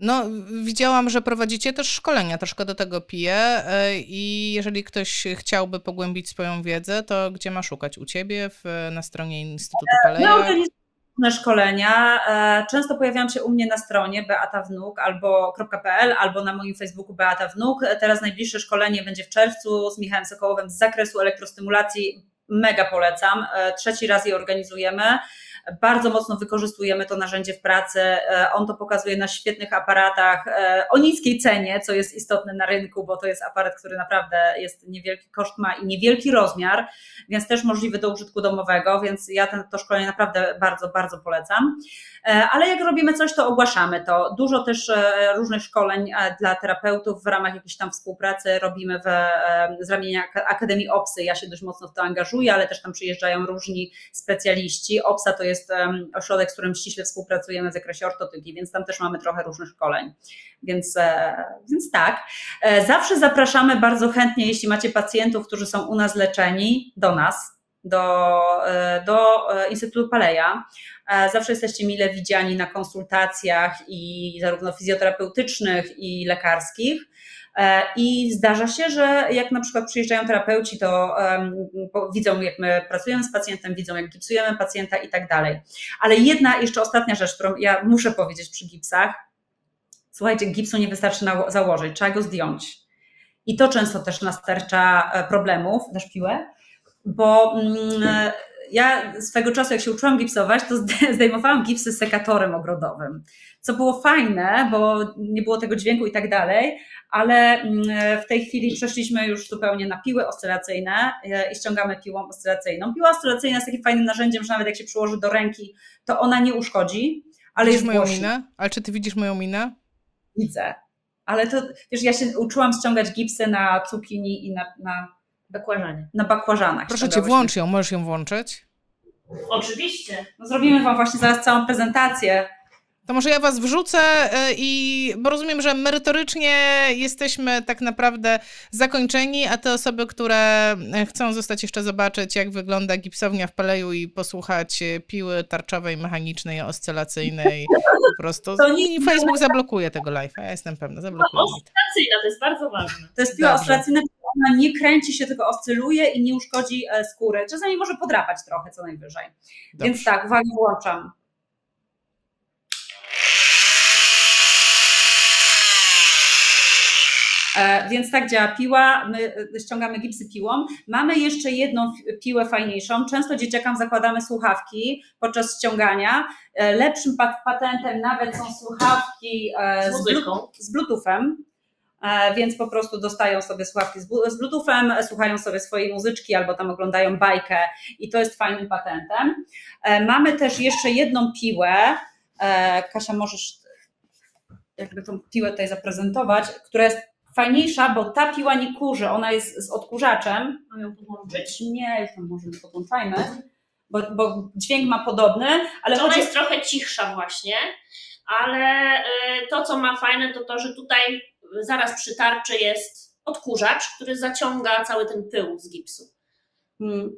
No, widziałam, że prowadzicie też szkolenia, troszkę do tego piję e, i jeżeli ktoś chciałby pogłębić swoją wiedzę, to gdzie ma szukać? U Ciebie, w, na stronie Instytutu Paleja? No, szkolenia. E, często pojawiają się u mnie na stronie Beata Wnuk albo albo na moim Facebooku Beata Wnuk. Teraz najbliższe szkolenie będzie w czerwcu z Michałem Sokołowem z zakresu elektrostymulacji. Mega polecam. E, trzeci raz je organizujemy. Bardzo mocno wykorzystujemy to narzędzie w pracy. E, on to pokazuje na świetnych aparatach o niskiej cenie, co jest istotne na rynku, bo to jest aparat, który naprawdę jest niewielki koszt ma i niewielki rozmiar, więc też możliwy do użytku domowego, więc ja ten, to szkolenie naprawdę bardzo, bardzo polecam. E, ale jak robimy coś, to ogłaszamy to. Dużo też e, różnych szkoleń e, dla terapeutów w ramach jakiejś tam współpracy robimy w, z ramienia Akademii OPSY. Ja się dość mocno w to angażuję, ale też tam przyjeżdżają różni specjaliści. OPSA to jest ośrodek, z którym ściśle współpracujemy w zakresie ortotyki, więc tam też mamy trochę różnych szkoleń. Więc, więc tak. Zawsze zapraszamy bardzo chętnie, jeśli macie pacjentów, którzy są u nas leczeni, do nas do, e, do e, Instytutu Paleja. E, zawsze jesteście mile widziani na konsultacjach i zarówno fizjoterapeutycznych i lekarskich. I zdarza się, że jak na przykład przyjeżdżają terapeuci, to widzą, jak my pracujemy z pacjentem, widzą, jak gipsujemy pacjenta i tak dalej. Ale jedna jeszcze ostatnia rzecz, którą ja muszę powiedzieć przy gipsach. Słuchajcie, gipsu nie wystarczy założyć, trzeba go zdjąć. I to często też nastarcza problemów. Dasz piłę? bo mm, ja swego czasu, jak się uczyłam gipsować, to zdejmowałam gipsy sekatorem ogrodowym, co było fajne, bo nie było tego dźwięku i tak dalej, ale mm, w tej chwili przeszliśmy już zupełnie na piły oscylacyjne e, i ściągamy piłą oscylacyjną. Piła oscylacyjna jest takim fajnym narzędziem, że nawet jak się przyłoży do ręki, to ona nie uszkodzi, ale widzisz jest moją głośna. minę? Ale czy ty widzisz moją minę? Widzę. Ale to, wiesz, ja się uczyłam ściągać gipsy na cukinii i na, na Bakłażanie. Na bakłażanach. Proszę cię, włącz ją, możesz ją włączyć? Oczywiście. No zrobimy wam właśnie zaraz całą prezentację. To może ja was wrzucę e, i bo rozumiem, że merytorycznie jesteśmy tak naprawdę zakończeni, a te osoby, które e, chcą zostać jeszcze zobaczyć, jak wygląda gipsownia w Paleju i posłuchać e, piły tarczowej, mechanicznej, oscylacyjnej, po prostu. To nie... Facebook zablokuje tego live'a, ja jestem pewna, zablokuje. No, oscylacyjna, to jest bardzo ważne. To jest piła oscylacyjna, ona nie kręci się, tylko oscyluje i nie uszkodzi skóry. Czasami może podrapać trochę, co najwyżej. Dobrze. Więc tak, uwaga, włączam. Więc tak działa piła, my e, ściągamy gipsy piłą. Mamy jeszcze jedną piłę fajniejszą. Często dzieciakom zakładamy słuchawki podczas ściągania. E, lepszym patentem nawet są słuchawki z, z Bluetoothem, więc po prostu dostają sobie słuchawki z Bluetoothem, słuchają sobie swojej muzyczki albo tam oglądają bajkę i to jest fajnym patentem. Mamy też jeszcze jedną piłę. Kasia, możesz jakby tą piłę tutaj zaprezentować, która jest fajniejsza, bo ta piła nie kurzy, ona jest z odkurzaczem. Mam ją podłączyć? Nie, już tam może nie podłączajmy, bo, bo dźwięk ma podobny, ale... To chodzi... Ona jest trochę cichsza właśnie, ale y, to, co ma fajne, to to, że tutaj zaraz przy tarczy jest odkurzacz, który zaciąga cały ten pył z gipsu. Hmm.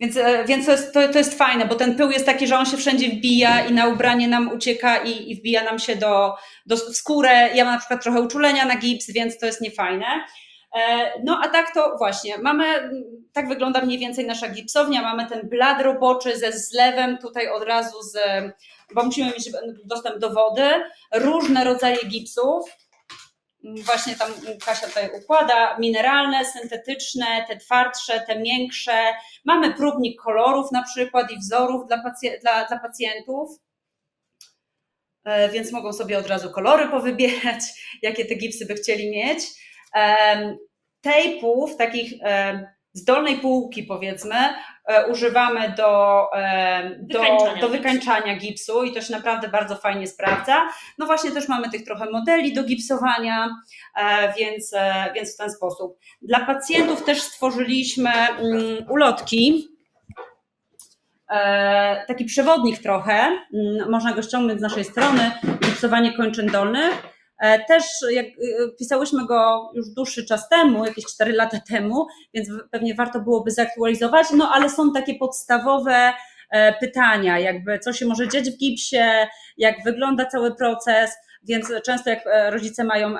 Więc, e, więc to, jest, to, to jest fajne, bo ten pył jest taki, że on się wszędzie wbija i na ubranie nam ucieka i, i wbija nam się do, do skórę. Ja mam na przykład trochę uczulenia na gips, więc to jest niefajne. E, no a tak to właśnie, mamy, tak wygląda mniej więcej nasza gipsownia, mamy ten blad roboczy ze zlewem tutaj od razu z, bo musimy mieć dostęp do wody, różne rodzaje gipsów, właśnie tam Kasia tutaj układa, mineralne, syntetyczne, te twardsze, te miększe. Mamy próbnik kolorów na przykład i wzorów dla, dla, dla pacjentów, e, więc mogą sobie od razu kolory powybierać, jakie te gipsy by chcieli mieć. Tejpów, takich z dolnej półki powiedzmy, e, używamy do, e, do, wykańczania, do wykańczania gipsu i to się naprawdę bardzo fajnie sprawdza. No właśnie też mamy tych trochę modeli do gipsowania, e, więc, więc w ten sposób. Dla pacjentów też stworzyliśmy mm, ulotki, taki przewodnik trochę, mm, można go ściągnąć z naszej strony, gipsowanie kończyn dolnych E, też jak e, pisałyśmy go już dłuższy czas temu, jakieś 4 lata temu, więc pewnie warto byłoby zaktualizować, no ale są takie podstawowe e, pytania, jakby co się może dziać w gipsie, jak wygląda cały proces, więc często jak rodzice mają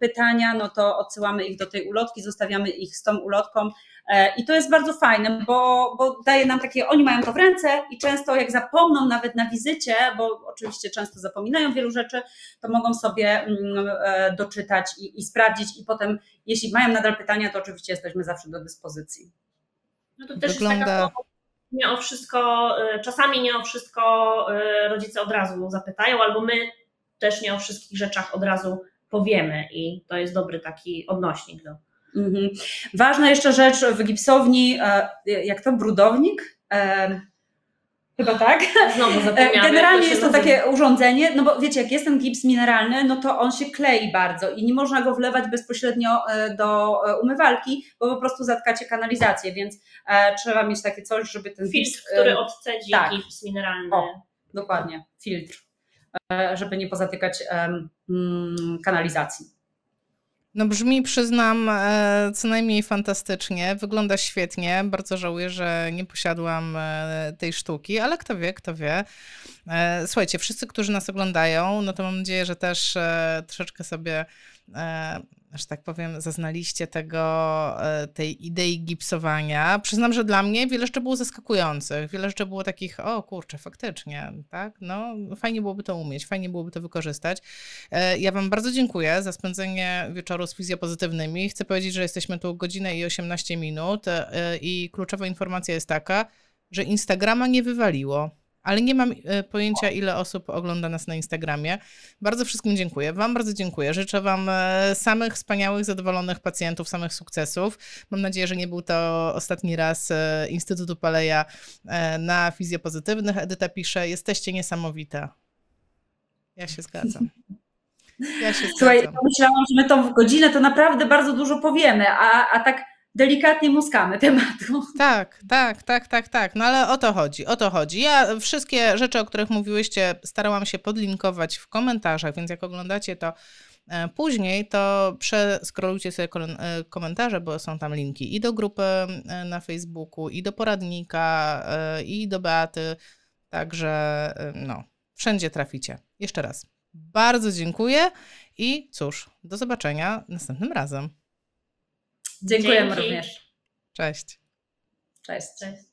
pytania, no to odsyłamy ich do tej ulotki, zostawiamy ich z tą ulotką E, I to jest bardzo fajne, bo, bo daje nam takie, oni mają to w ręce i często jak zapomną nawet na wizycie, bo oczywiście często zapominają wielu rzeczy, to mogą sobie mm, e, doczytać i, i sprawdzić i potem, jeśli mają nadal pytania, to oczywiście jesteśmy zawsze do dyspozycji. No to też Wygląda... jest taka nie o wszystko, e, czasami nie o wszystko rodzice od razu zapytają, albo my też nie o wszystkich rzeczach od razu powiemy i to jest dobry taki odnośnik do, Mhm. Ważna jeszcze rzecz w gipsowni, e, jak to, brudownik? E, chyba tak. Znowu zapomniałam. Generalnie jest to takie urządzenie, no bo wiecie, jak jest ten gips mineralny, no to on się klei bardzo i nie można go wlewać bezpośrednio e, do umywalki, bo po prostu zatkacie kanalizację, więc trzeba mieć takie coś, żeby ten filtr, gips, który odcedzi tak. gips mineralny. O, dokładnie, filtr, żeby nie pozatykać um, kanalizacji. No brzmi, przyznam, e, co najmniej fantastycznie. Wygląda świetnie. Bardzo żałuję, że nie posiadłam e, tej sztuki, ale kto wie, kto wie. E, słuchajcie, wszyscy, którzy nas oglądają, no to mam nadzieję, że też troszeczkę sobie że tak powiem, zaznaliście tego, e, tej idei gipsowania. Przyznam, że dla mnie wiele rzeczy było zaskakujących. Wiele rzeczy było takich, o kurczę, faktycznie, tak? No, fajnie byłoby to umieć, fajnie byłoby to wykorzystać. E, ja Wam bardzo dziękuję za spędzenie wieczoru z fizjopozytywnymi. Chcę powiedzieć, że jesteśmy tu godzinę i 18 minut e, i kluczowa informacja jest taka, że Instagrama nie wywaliło ale nie mam e, pojęcia, ile osób ogląda nas na Instagramie. Bardzo wszystkim dziękuję. Wam bardzo dziękuję. Życzę Wam e, samych wspaniałych, zadowolonych pacjentów, samych sukcesów. Mam nadzieję, że nie był to ostatni raz e, Instytutu Paleja na fizjopozytywnych. Edyta pisze, jesteście niesamowite. Ja się zgadzam. Ja się Słuchaj, zgadzam. myślałam, że my tą godzinę to naprawdę bardzo dużo powiemy, a, a tak delikatnie muskamy tematu. Tak, tak, tak, tak, tak. No ale o to chodzi, o to chodzi. Ja wszystkie rzeczy, o których mówiłyście, starałam się podlinkować w komentarzach, więc jak oglądacie to e, później, to przeskrolujcie sobie e, komentarze, bo są tam linki i do grupy e, na Facebooku, i do poradnika, i do Beaty. Także no, wszędzie traficie. Jeszcze raz. Bardzo dziękuję i cóż, do zobaczenia następnym razem. Dziękujemy Dzięki. również. Cześć. Cześć. Cześć.